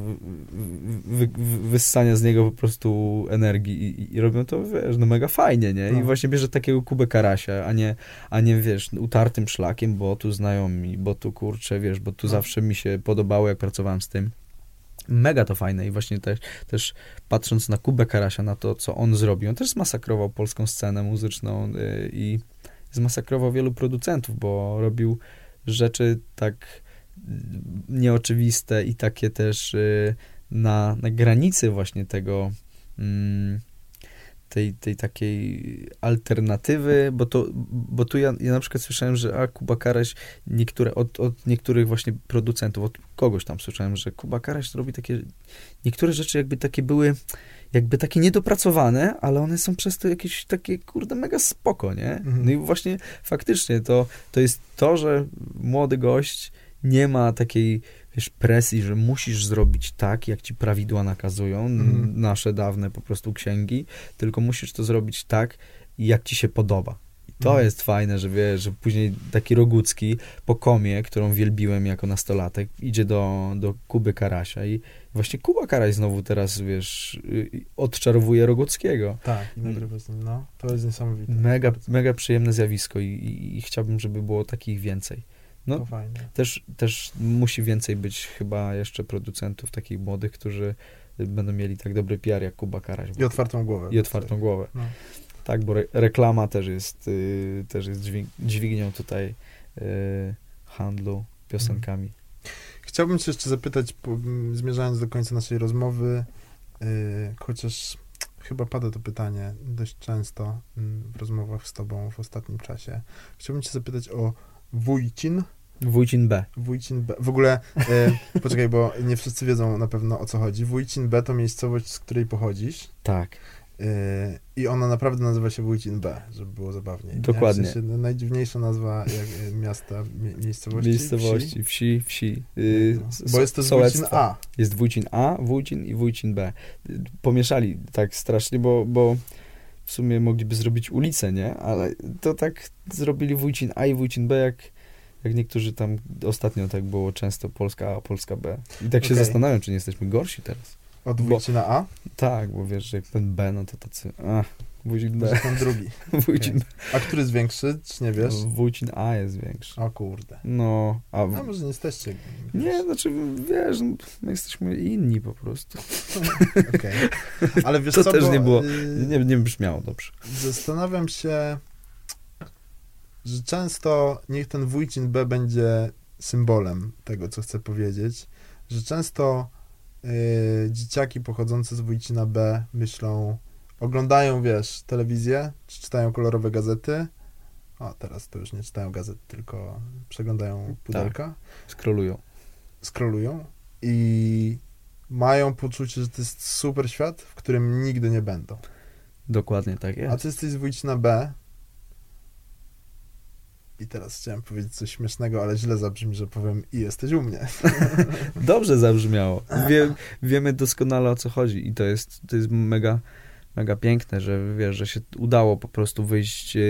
wy, wy, wyssania z niego po prostu energii i, i, i robią to, wiesz, no mega fajnie, nie? I No. właśnie bierze takiego Kubę Karasia, a nie, a nie, wiesz, utartym szlakiem, bo tu znajomi, bo tu kurczę, wiesz, bo tu No. zawsze mi się podobało, jak pracowałem z tym. Mega to fajne i właśnie też, też patrząc na Kubę Karasia, na to, co on zrobił, on też zmasakrował polską scenę muzyczną y, i zmasakrował wielu producentów, bo robił rzeczy tak nieoczywiste i takie też y, na, na granicy właśnie tego mm, tej, tej takiej alternatywy, bo to, bo tu ja, ja na przykład słyszałem, że a Kuba Karaś niektóre, od, od niektórych właśnie producentów, od kogoś tam słyszałem, że Kuba Karaś robi takie, niektóre rzeczy jakby takie były, jakby takie niedopracowane, ale one są przez to jakieś takie, kurde, mega spoko, nie? Mhm. No i właśnie faktycznie to, to jest to, że młody gość nie ma takiej, wiesz, presji, że musisz zrobić tak, jak ci prawidła nakazują, Mhm. nasze dawne po prostu księgi, tylko musisz to zrobić tak, jak ci się podoba. I to Mhm. jest fajne, że wiesz, że później taki Rogucki po komie, którą wielbiłem jako nastolatek, idzie do, do Kuby Karasia i właśnie Kuba Karaś znowu teraz, wiesz, y, odczarowuje Roguckiego. Tak, i nagrywa z nim, no. To jest niesamowite. Mega, mega przyjemne zjawisko i, i, i chciałbym, żeby było takich więcej. no. Też, też musi więcej być chyba jeszcze producentów takich młodych, którzy będą mieli tak dobry PR jak Kuba Karaś. I otwartą głowę. I otwartą głowę. No. Tak, bo re reklama też jest, y, też jest dźwig dźwignią tutaj y, handlu piosenkami. Chciałbym cię jeszcze zapytać, po, zmierzając do końca naszej rozmowy, yy, chociaż chyba pada to pytanie dość często mm, w rozmowach z tobą w ostatnim czasie. Chciałbym cię zapytać o Wójcin. Wójcin B. Wójcin B. W ogóle, yy, poczekaj, bo nie wszyscy wiedzą na pewno o co chodzi. Wójcin B to miejscowość, z której pochodzisz. Tak. Yy, I ona naprawdę nazywa się Wójcin B, żeby było zabawniej. nie? Dokładnie. W sensie, no, najdziwniejsza nazwa jak, y, miasta, mie, miejscowości. Miejscowości, wsi, wsi. y, No, s- Bo jest to z sołectwa. Wójcin A. Jest Wójcin A, Wójcin i Wójcin B. Pomieszali tak strasznie, bo, bo w sumie mogliby zrobić ulicę, nie? Ale to tak zrobili Wójcin A i Wójcin B, jak, jak niektórzy tam ostatnio tak było często Polska A, Polska B. I tak się Okej. zastanawiam, czy nie jesteśmy gorsi teraz. Od Bo- Wójcina A, Tak, bo wiesz, że jak ten B, no to tacy, a, Wójcin B, ten drugi. Wójcin, A który jest większy, czy nie wiesz? Wójcin A jest większy. O kurde. No, a... A W... może nie jesteście. Nie, znaczy, wiesz, no, my jesteśmy inni po prostu. Okej. Ale wiesz To co, też bo, nie było- y, Nie, nie brzmiało dobrze. Zastanawiam się, że często niech ten Wójcin B będzie symbolem tego, co chcę powiedzieć, że często y, dzieciaki pochodzące z Wójcina B myślą, oglądają, wiesz, telewizję, czy czytają kolorowe gazety. O, teraz to już nie czytają gazet, tylko przeglądają pudelka. Skrolują. scrollują i mają poczucie, że to jest super świat, w którym nigdy nie będą. Dokładnie tak A jest. ty jesteś z Wójcina B. I teraz chciałem powiedzieć coś śmiesznego, ale źle zabrzmi, że powiem i jesteś u mnie. Dobrze zabrzmiało. Wie, wiemy doskonale o co chodzi i to jest, to jest mega, mega piękne, że wiesz, że się udało po prostu wyjść e,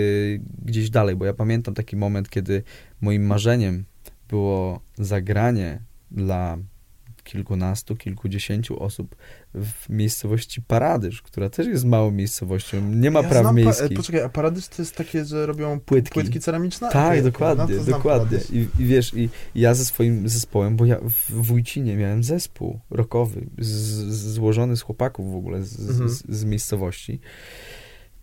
gdzieś dalej, bo ja pamiętam taki moment, kiedy moim marzeniem było zagranie dla kilkunastu, kilkudziesięciu osób w miejscowości Paradyż, która też jest małą miejscowością, nie ma Ja praw pa- e, miejskich. Poczekaj, a Paradyż to jest takie, że robią Płytki. płytki ceramiczne? Tak, dokładnie, no dokładnie. I, I wiesz, i ja ze swoim zespołem, bo ja w Wójcinie miałem zespół rockowy, z, złożony z chłopaków w ogóle z, Mhm. z, z miejscowości.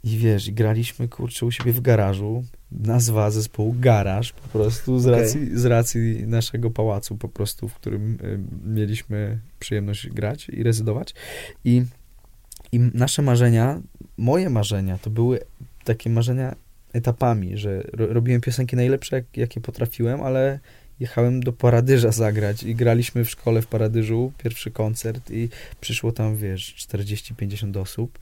I wiesz, graliśmy, kurczę, u siebie w garażu. Nazwa zespołu Garaż, po prostu z racji, z racji naszego pałacu, po prostu, w którym y, mieliśmy przyjemność grać i rezydować. I, I nasze marzenia, moje marzenia, to były takie marzenia etapami, że ro, robiłem piosenki najlepsze, jak, jakie potrafiłem, ale jechałem do Paradyża zagrać i graliśmy w szkole w Paradyżu, pierwszy koncert i przyszło tam, wiesz, 40-50 osób.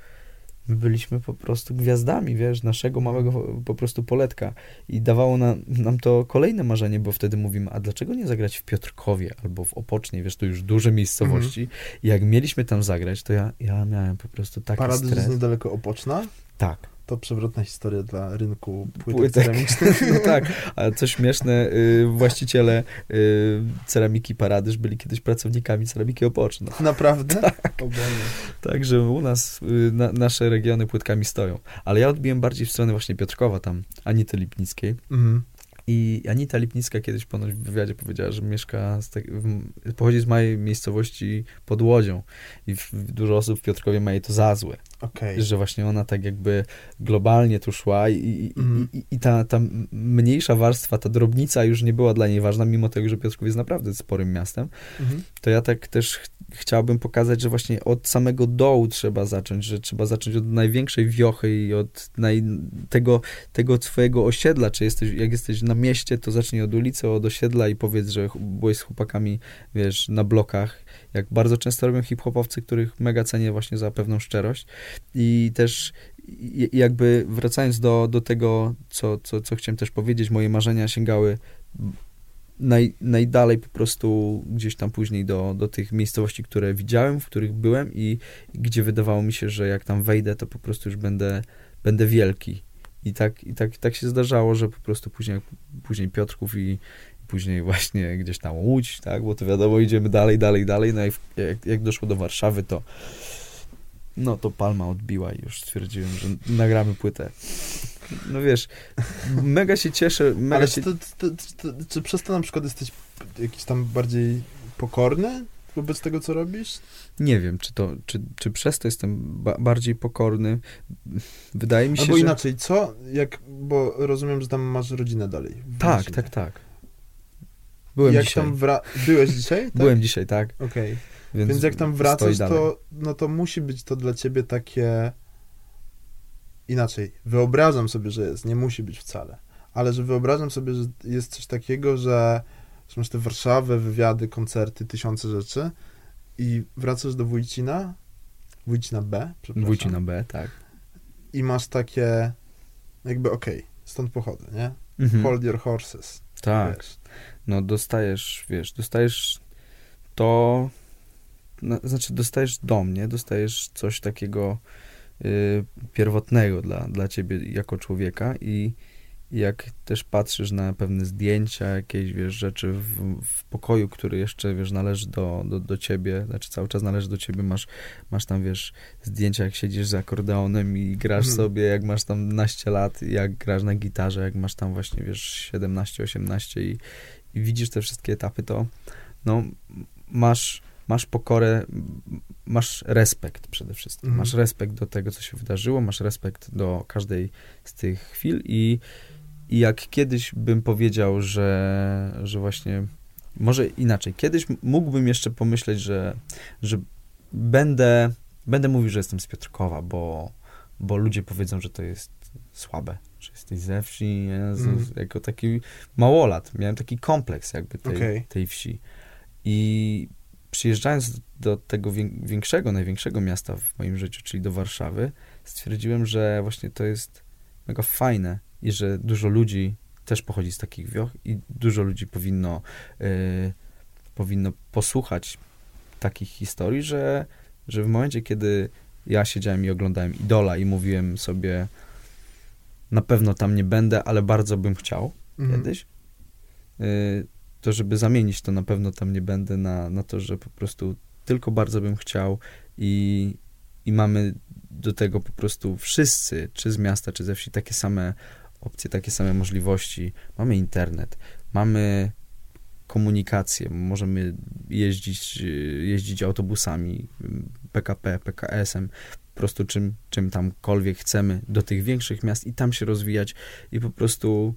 My byliśmy po prostu gwiazdami, wiesz, naszego małego po prostu poletka i dawało nam, nam to kolejne marzenie, bo wtedy mówimy, a dlaczego nie zagrać w Piotrkowie albo w Opocznie, wiesz, to już duże miejscowości i jak mieliśmy tam zagrać, to ja, ja miałem po prostu taki Paradyż stres. jest niedaleko Opoczna. Tak. To przewrotna historia dla rynku płytek, Płytek. ceramicznych. No tak, a co śmieszne, y, właściciele y, ceramiki Paradyż byli kiedyś pracownikami ceramiki Opoczno. Naprawdę? Tak. Także u nas y, na, nasze regiony płytkami stoją. Ale ja odbiłem bardziej w stronę właśnie Piotrkowa tam, Anity Lipnickiej. Mhm. I Anita Lipnicka kiedyś ponoć w wywiadzie powiedziała, że mieszka, z tak, w, pochodzi z małej miejscowości pod Łodzią i w, dużo osób w Piotrkowie ma jej to za złe. Okej. że właśnie ona tak jakby globalnie tu szła i, Mhm. i, i ta, ta mniejsza warstwa, ta drobnica już nie była dla niej ważna, mimo tego, że Piotrków jest naprawdę sporym miastem, Mhm. to ja tak też ch chciałbym pokazać, że właśnie od samego dołu trzeba zacząć, że trzeba zacząć od największej wiochy i od naj, tego, tego twojego osiedla, czy jesteś, jak jesteś na mieście, to zacznij od ulicy, od osiedla i powiedz, że byłeś z chłopakami, wiesz, na blokach, jak bardzo często robią hip-hopowcy, których mega cenię właśnie za pewną szczerość i też i- i jakby wracając do, do tego, co, co, co chciałem też powiedzieć, moje marzenia sięgały naj, najdalej po prostu gdzieś tam później do, do tych miejscowości, które widziałem, w których byłem i, i gdzie wydawało mi się, że jak tam wejdę, to po prostu już będę, będę wielki. I tak, i tak, tak się zdarzało, że po prostu później, później Piotrków i później właśnie gdzieś tam Łódź, tak, bo to wiadomo, idziemy dalej, dalej, dalej, no i jak, jak doszło do Warszawy, to no to palma odbiła i już stwierdziłem, że nagramy płytę. No wiesz, mega się cieszę, mega Ale się... czy, to, to, to, czy przez to na przykład jesteś jakiś tam bardziej pokorny wobec tego, co robisz? Nie wiem, czy to, czy, czy przez to jestem ba bardziej pokorny. Wydaje mi się, Albo że... inaczej, co, jak, bo rozumiem, że tam masz rodzinę dalej. Tak, Wąsinie. tak, tak. Byłem jak dzisiaj. tam wra... Byłeś dzisiaj? Tak? Byłem dzisiaj, tak. Okej. Więc, Więc jak tam wracasz, to, no to musi być to dla ciebie takie inaczej. Wyobrażam sobie, że jest, nie musi być wcale, ale że wyobrażam sobie, że jest coś takiego, że, masz te Warszawę, wywiady, koncerty, tysiące rzeczy i wracasz do Wójcina, Wójcina B, przepraszam, Wójcina B, tak. i masz takie jakby okej, stąd pochodzę, nie? Mhm. Hold your horses. Tak. Wiesz. No dostajesz, wiesz, dostajesz to, no, znaczy dostajesz dom, nie? Dostajesz coś takiego y, pierwotnego dla, dla ciebie jako człowieka i jak też patrzysz na pewne zdjęcia, jakieś, wiesz, rzeczy w, w pokoju, który jeszcze, wiesz, należy do, do, do ciebie, znaczy cały czas należy do ciebie, masz, masz tam, wiesz, zdjęcia, jak siedzisz z akordeonem i grasz Mhm. sobie, jak masz tam naście lat, jak grasz na gitarze, jak masz tam właśnie, wiesz, 17, 18 i, i widzisz te wszystkie etapy, to no, masz, masz pokorę, masz respekt przede wszystkim. Mhm. Masz respekt do tego, co się wydarzyło, masz respekt do każdej z tych chwil i, i jak kiedyś bym powiedział, że, że właśnie, może inaczej, kiedyś mógłbym jeszcze pomyśleć, że, że będę, będę mówił, że jestem z Piotrkowa, bo, bo ludzie powiedzą, że to jest słabe, że jesteś ze wsi, Jezus, Mhm. jako taki małolat. Miałem taki kompleks jakby tej, Okej. tej wsi. I przyjeżdżając do tego większego, największego miasta w moim życiu, czyli do Warszawy, stwierdziłem, że właśnie to jest mega fajne i że dużo ludzi też pochodzi z takich wioch i dużo ludzi powinno, y, powinno posłuchać takich historii, że, że w momencie, kiedy ja siedziałem i oglądałem Idola i mówiłem sobie na pewno tam nie będę, ale bardzo bym chciał mhm. kiedyś, y, to żeby zamienić to na pewno tam nie będę na, na to, że po prostu tylko bardzo bym chciał i, i mamy do tego po prostu wszyscy, czy z miasta, czy ze wsi, takie same opcje, takie same możliwości. Mamy internet, mamy komunikację, możemy jeździć, jeździć autobusami, PKP, PKS-em, po prostu czym, czym tamkolwiek chcemy do tych większych miast i tam się rozwijać i po prostu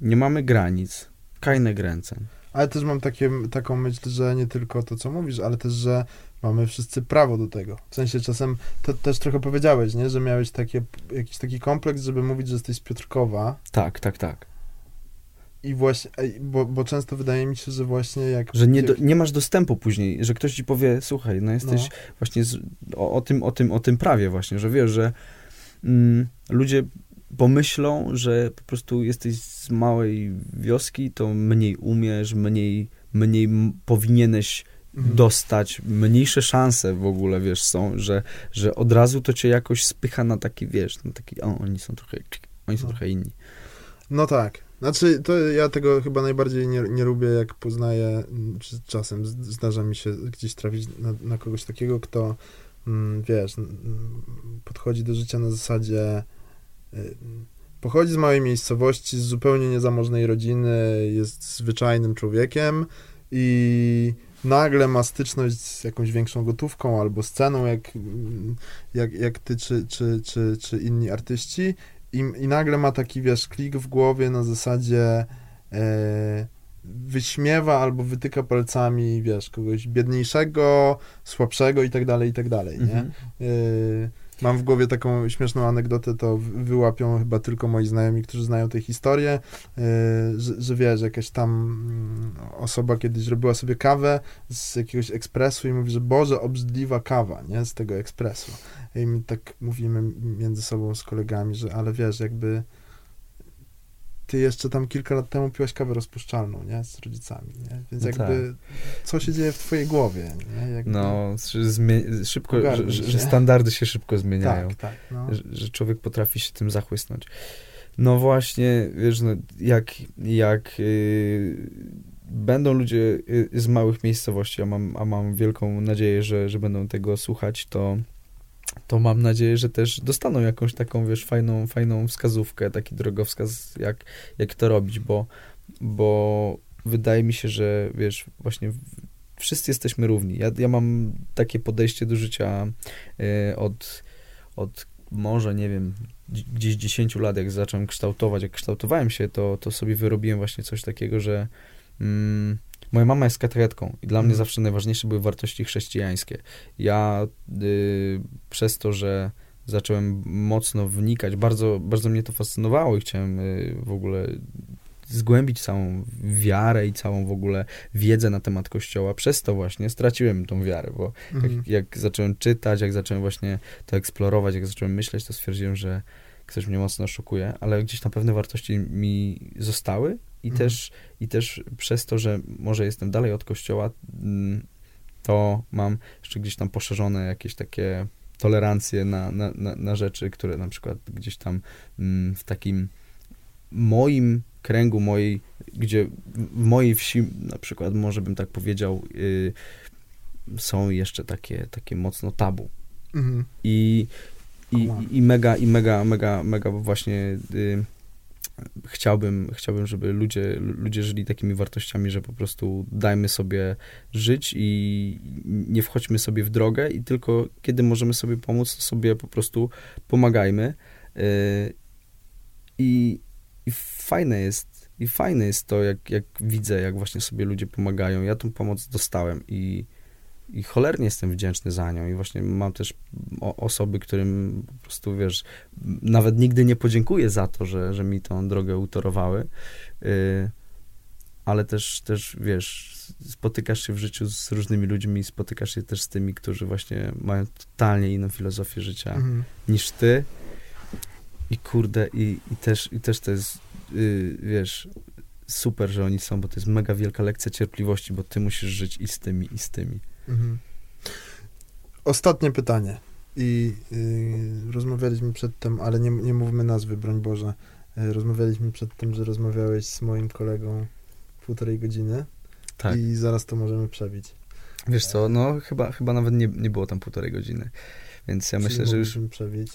nie mamy granic, kajne gręce. Ale też mam takie, taką myśl, że nie tylko to, co mówisz, ale też, że mamy wszyscy prawo do tego. W sensie czasem, to też trochę powiedziałeś, nie? Że miałeś takie, jakiś taki kompleks, żeby mówić, że jesteś z Piotrkowa. Tak, tak, tak. I właśnie, bo, bo często wydaje mi się, że właśnie jak... Że nie, do, nie masz dostępu później, że ktoś ci powie, słuchaj, no jesteś no. właśnie z, o, o, tym, o, tym, o tym prawie właśnie, że wiesz, że mm, ludzie pomyślą, że po prostu jesteś z małej wioski, to mniej umiesz, mniej, mniej powinieneś mhm. dostać, mniejsze szanse w ogóle, wiesz, są, że, że od razu to cię jakoś spycha na taki, wiesz, na taki, o, oni są trochę, oni są no. trochę inni. No tak. Znaczy, to ja tego chyba najbardziej nie, nie lubię, jak poznaję, czy czasem zdarza mi się gdzieś trafić na, na kogoś takiego, kto, mm, wiesz, podchodzi do życia na zasadzie y, pochodzi z małej miejscowości, z zupełnie niezamożnej rodziny, jest zwyczajnym człowiekiem i nagle ma styczność z jakąś większą gotówką albo sceną, jak, jak, jak ty czy, czy, czy, czy inni artyści i, i nagle ma taki, wiesz, klik w głowie na zasadzie e, wyśmiewa albo wytyka palcami, wiesz, kogoś biedniejszego, słabszego i tak dalej, i tak dalej, nie? Mhm. E, Mam w głowie taką śmieszną anegdotę, to wyłapią chyba tylko moi znajomi, którzy znają tę historię, yy, że, że wiesz, jakaś tam mm, osoba kiedyś robiła sobie kawę z jakiegoś ekspresu i mówi, że Boże, obrzydliwa kawa, nie, z tego ekspresu. I my tak mówimy między sobą z kolegami, że ale wiesz, jakby ty jeszcze tam kilka lat temu piłaś kawę rozpuszczalną, nie? Z rodzicami, nie? Więc no jakby, tak. co się dzieje w twojej głowie, nie? Jakby... No, szybko, że, że, standardy się szybko zmieniają. Tak, tak. No. Że, że, człowiek potrafi się tym zachłysnąć. No właśnie, wiesz, no, jak, jak yy, będą ludzie y, z małych miejscowości, a mam, a mam wielką nadzieję, że, że będą tego słuchać, to to mam nadzieję, że też dostaną jakąś taką, wiesz, fajną, fajną wskazówkę, taki drogowskaz, jak, jak to robić, bo, bo wydaje mi się, że, wiesz, właśnie wszyscy jesteśmy równi. Ja, ja mam takie podejście do życia y, od, od może, nie wiem, gdzieś 10 lat, jak zacząłem kształtować, jak kształtowałem się, to, to sobie wyrobiłem właśnie coś takiego, że mm, Moja mama jest katechetką i dla mnie mhm. zawsze najważniejsze były wartości chrześcijańskie. Ja y, przez to, że zacząłem mocno wnikać, bardzo, bardzo mnie to fascynowało i chciałem y, w ogóle zgłębić całą wiarę i całą w ogóle wiedzę na temat Kościoła. Przez to właśnie straciłem tą wiarę, bo mhm. jak, jak, zacząłem czytać, jak zacząłem właśnie to eksplorować, jak zacząłem myśleć, to stwierdziłem, że ktoś mnie mocno szokuje, ale gdzieś tam pewne wartości mi zostały i, mhm. też, i też przez to, że może jestem dalej od kościoła, mm, to mam jeszcze gdzieś tam poszerzone jakieś takie tolerancje na, na, na, na rzeczy, które na przykład gdzieś tam mm, w takim moim kręgu mojej, gdzie w mojej wsi na przykład, może bym tak powiedział, y, są jeszcze takie, takie mocno tabu. Mhm. I, i, i mega, i mega, mega, mega właśnie y, chciałbym, chciałbym, żeby ludzie, ludzie żyli takimi wartościami, że po prostu dajmy sobie żyć i nie wchodźmy sobie w drogę i tylko kiedy możemy sobie pomóc, to sobie po prostu pomagajmy. Y, I, i fajne jest, i fajne jest to, jak, jak widzę, jak właśnie sobie ludzie pomagają. Ja tą pomoc dostałem i i cholernie jestem wdzięczny za nią i właśnie mam też osoby, którym po prostu, wiesz, nawet nigdy nie podziękuję za to, że, że mi tą drogę utorowały, yy, ale też, też wiesz, spotykasz się w życiu z różnymi ludźmi, spotykasz się też z tymi, którzy właśnie mają totalnie inną filozofię życia Mhm. niż ty. I kurde, i, i, też, i też to jest, yy, wiesz, super, że oni są, bo to jest mega wielka lekcja cierpliwości, bo ty musisz żyć i z tymi, i z tymi. Mhm. Ostatnie pytanie. I y, rozmawialiśmy przedtem, ale nie, nie mówmy nazwy, broń Boże. Y, rozmawialiśmy przedtem, że rozmawiałeś z moim kolegą półtorej godziny Tak. i zaraz to możemy przebić. Wiesz co, no chyba, chyba nawet nie, nie było tam półtorej godziny, więc ja Czyli myślę, że już,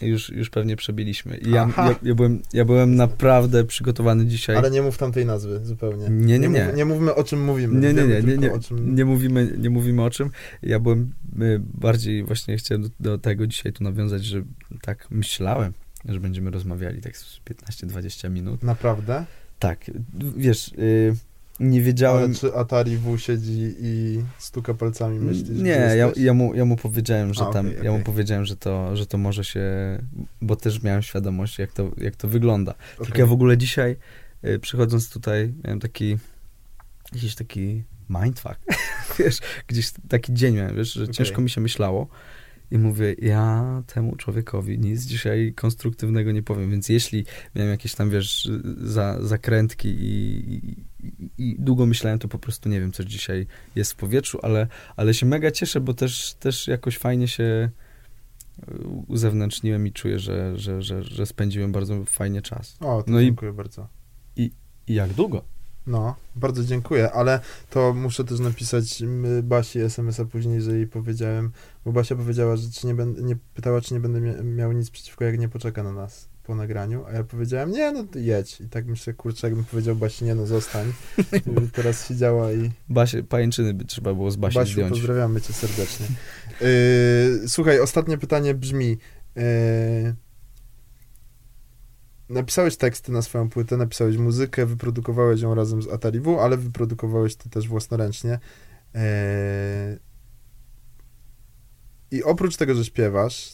już, już pewnie przebiliśmy. I ja, ja, ja, byłem, ja byłem naprawdę przygotowany dzisiaj. Ale nie mów tamtej nazwy zupełnie. Nie, nie, nie. Mów, nie mówmy o czym mówimy. Nie, nie, nie, nie, nie, czym... nie, mówimy, nie mówimy o czym. Ja byłem y, bardziej, właśnie chciałem do, do tego dzisiaj tu nawiązać, że tak myślałem, że będziemy rozmawiali tak z 15-20 minut. Naprawdę? Tak, wiesz, y, nie wiedziałem... Ale czy Atari W siedzi i stuka palcami, myślisz, Nie, gdzie ja, ja, mu, ja mu powiedziałem, że A, tam, okej, ja mu powiedziałem, że to, że to może się, bo też miałem świadomość, jak to, jak to wygląda. Okej. Tylko ja w ogóle dzisiaj, y, przychodząc tutaj, miałem taki, jakiś taki mindfuck, wiesz, gdzieś taki dzień miałem, wiesz, że ciężko mi się myślało i mówię, ja temu człowiekowi nic dzisiaj konstruktywnego nie powiem, więc jeśli miałem jakieś tam, wiesz, za, zakrętki i, i, i, i długo myślałem, to po prostu nie wiem, co dzisiaj jest w powietrzu, ale, ale się mega cieszę, bo też, też jakoś fajnie się y, uzewnętrzniłem i czuję, że, że, że, że spędziłem bardzo fajnie czas. O, to No i- dziękuję bardzo. I jak długo? No, bardzo dziękuję, ale to muszę też napisać Basi SMS-a później, że jej powiedziałem, bo Basia powiedziała, że czy nie będę, nie pytała, czy nie będę mia- miał nic przeciwko, jak nie poczeka na nas po nagraniu, a ja powiedziałem, nie, no to jedź. I tak myślę, kurczę, jakbym powiedział Basi, nie, no zostań. I teraz siedziała i Basie, pajęczyny by trzeba było z Basi Basiu, zdjąć. pozdrawiamy cię serdecznie. Yy, słuchaj, ostatnie pytanie brzmi. Yy, napisałeś teksty na swoją płytę, napisałeś muzykę, wyprodukowałeś ją razem z Atari W, ale wyprodukowałeś ty też własnoręcznie. Yy, I oprócz tego, że śpiewasz,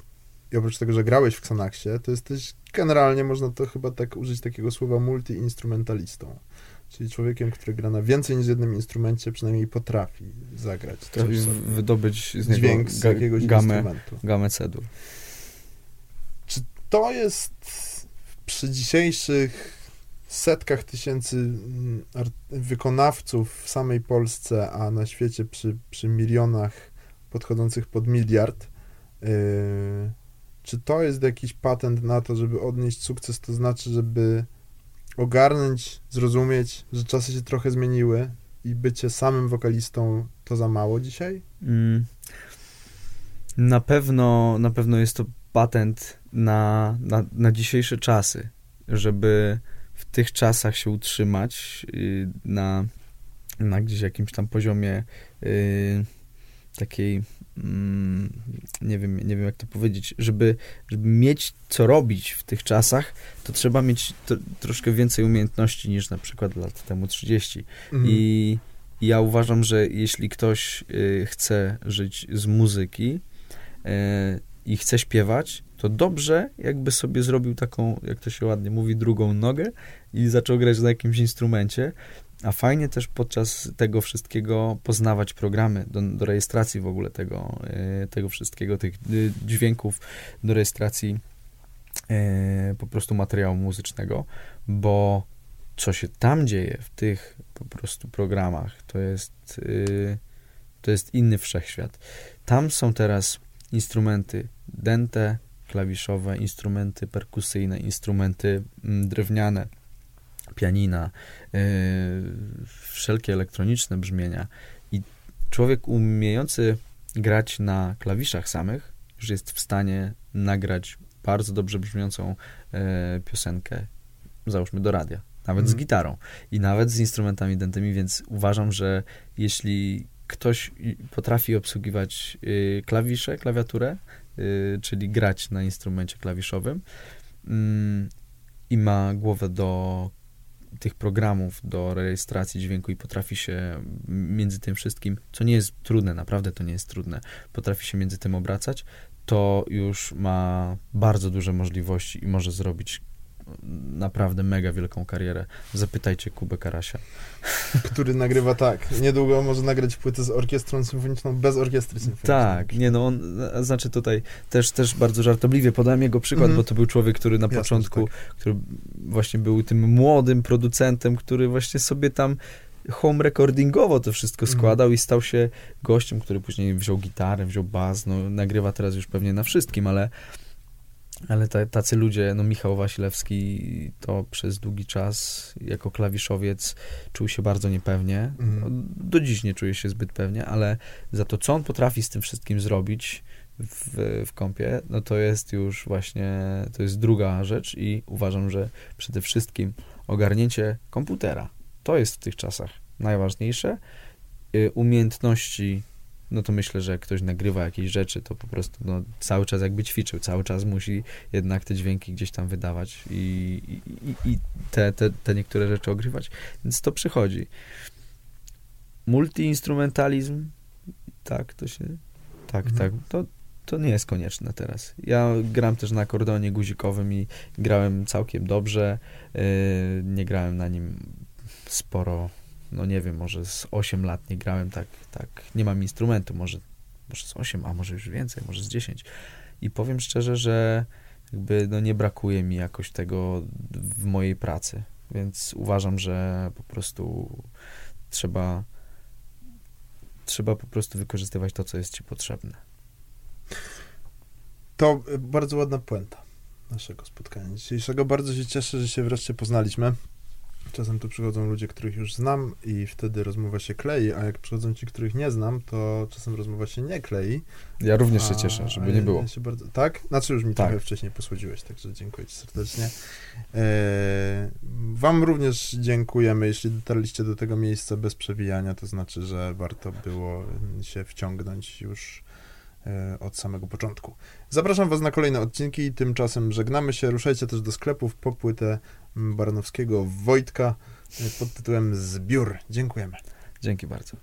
i oprócz tego, że grałeś w Xanaxie, to jesteś generalnie, można to chyba tak użyć takiego słowa, multi-instrumentalistą. Czyli człowiekiem, który gra na więcej niż jednym instrumencie, przynajmniej potrafi zagrać. sobie. wydobyć z niego Dźwięk z jakiegoś gamę, instrumentu. gamę cedur. To jest przy dzisiejszych setkach tysięcy mm, wykonawców w samej Polsce, a na świecie przy, przy milionach podchodzących pod miliard. Yy, czy to jest jakiś patent na to, żeby odnieść sukces? To znaczy, żeby ogarnąć, zrozumieć, że czasy się trochę zmieniły i bycie samym wokalistą to za mało dzisiaj? Mm. Na pewno, na pewno jest to patent na, na, na dzisiejsze czasy, żeby w tych czasach się utrzymać y, na, na gdzieś jakimś tam poziomie y, takiej mm, nie wiem, nie wiem jak to powiedzieć, żeby, żeby mieć co robić w tych czasach, to trzeba mieć tr- troszkę więcej umiejętności niż na przykład lat temu 30. Mhm. I ja uważam, że jeśli ktoś y, chce żyć z muzyki i chce śpiewać, to dobrze, jakby sobie zrobił taką, jak to się ładnie mówi, drugą nogę i zaczął grać na jakimś instrumencie. A fajnie też podczas tego wszystkiego poznawać programy do, do rejestracji w ogóle tego, y, tego wszystkiego, tych y, dźwięków, do rejestracji y, po prostu materiału muzycznego, bo co się tam dzieje w tych po prostu programach, to jest, to jest inny wszechświat. Tam są teraz instrumenty dęte, klawiszowe, instrumenty perkusyjne, instrumenty mm, drewniane, pianina, yy, wszelkie elektroniczne brzmienia i człowiek umiejący grać na klawiszach samych już jest w stanie nagrać bardzo dobrze brzmiącą yy, piosenkę, załóżmy do radia nawet z Mhm. gitarą i nawet z instrumentami dętymi, więc uważam, że jeśli ktoś potrafi obsługiwać y, klawisze, klawiaturę, y, czyli grać na instrumencie klawiszowym mm, i ma głowę do tych programów, do rejestracji dźwięku i potrafi się między tym wszystkim, co nie jest trudne, naprawdę to nie jest trudne, potrafi się między tym obracać, to już ma bardzo duże możliwości i może zrobić naprawdę mega wielką karierę. Zapytajcie Kubę Karasia. Który nagrywa tak. Niedługo może nagrać płytę z orkiestrą symfoniczną bez orkiestry symfonicznej. Tak, nie no, on, znaczy tutaj też, też bardzo żartobliwie podałem jego przykład, Mhm. bo to był człowiek, który na Jasne, początku, tak. który właśnie był tym młodym producentem, który właśnie sobie tam home recordingowo to wszystko Mhm. składał i stał się gościem, który później wziął gitarę, wziął bas, no nagrywa teraz już pewnie na wszystkim, ale ale ta- tacy ludzie, no Michał Wasilewski to przez długi czas jako klawiszowiec czuł się bardzo niepewnie. Mhm. No, Do dziś nie czuje się zbyt pewnie, ale za to, co on potrafi z tym wszystkim zrobić w, w kompie, no to jest już właśnie, to jest druga rzecz i uważam, że przede wszystkim ogarnięcie komputera. To jest w tych czasach najważniejsze. Y, Umiejętności, no to myślę, że jak ktoś nagrywa jakieś rzeczy, to po prostu no, cały czas jakby ćwiczył, cały czas musi jednak te dźwięki gdzieś tam wydawać i, i, i- te, te, te niektóre rzeczy ogrywać, więc to przychodzi. Multiinstrumentalizm, tak, to się, tak, Mhm. tak, to, to nie jest konieczne teraz. Ja gram też na akordeonie guzikowym i grałem całkiem dobrze, yy, nie grałem na nim sporo, no nie wiem, może z 8 lat nie grałem tak, tak, nie mam instrumentu, może, może z 8, a może już więcej, może z 10 i powiem szczerze, że jakby no nie brakuje mi jakoś tego w mojej pracy, więc uważam, że po prostu trzeba trzeba po prostu wykorzystywać to, co jest ci potrzebne. To y, bardzo ładna puenta naszego spotkania dzisiejszego. Bardzo się cieszę, że się wreszcie poznaliśmy. Czasem tu przychodzą ludzie, których już znam i wtedy rozmowa się klei, a jak przychodzą ci, których nie znam, to czasem rozmowa się nie klei. Ja również się A- cieszę, żeby nie było. Ja się bardzo, tak? Znaczy już mi Tak. trochę wcześniej posłodziłeś, także dziękuję ci serdecznie. E, wam również dziękujemy, jeśli dotarliście do tego miejsca bez przewijania, to znaczy, że warto było się wciągnąć już e, od samego początku. Zapraszam was na kolejne odcinki, tymczasem żegnamy się, ruszajcie też do sklepów po płytę Baranowskiego Wojtka e, pod tytułem Zbiór. Dziękujemy. Dzięki bardzo.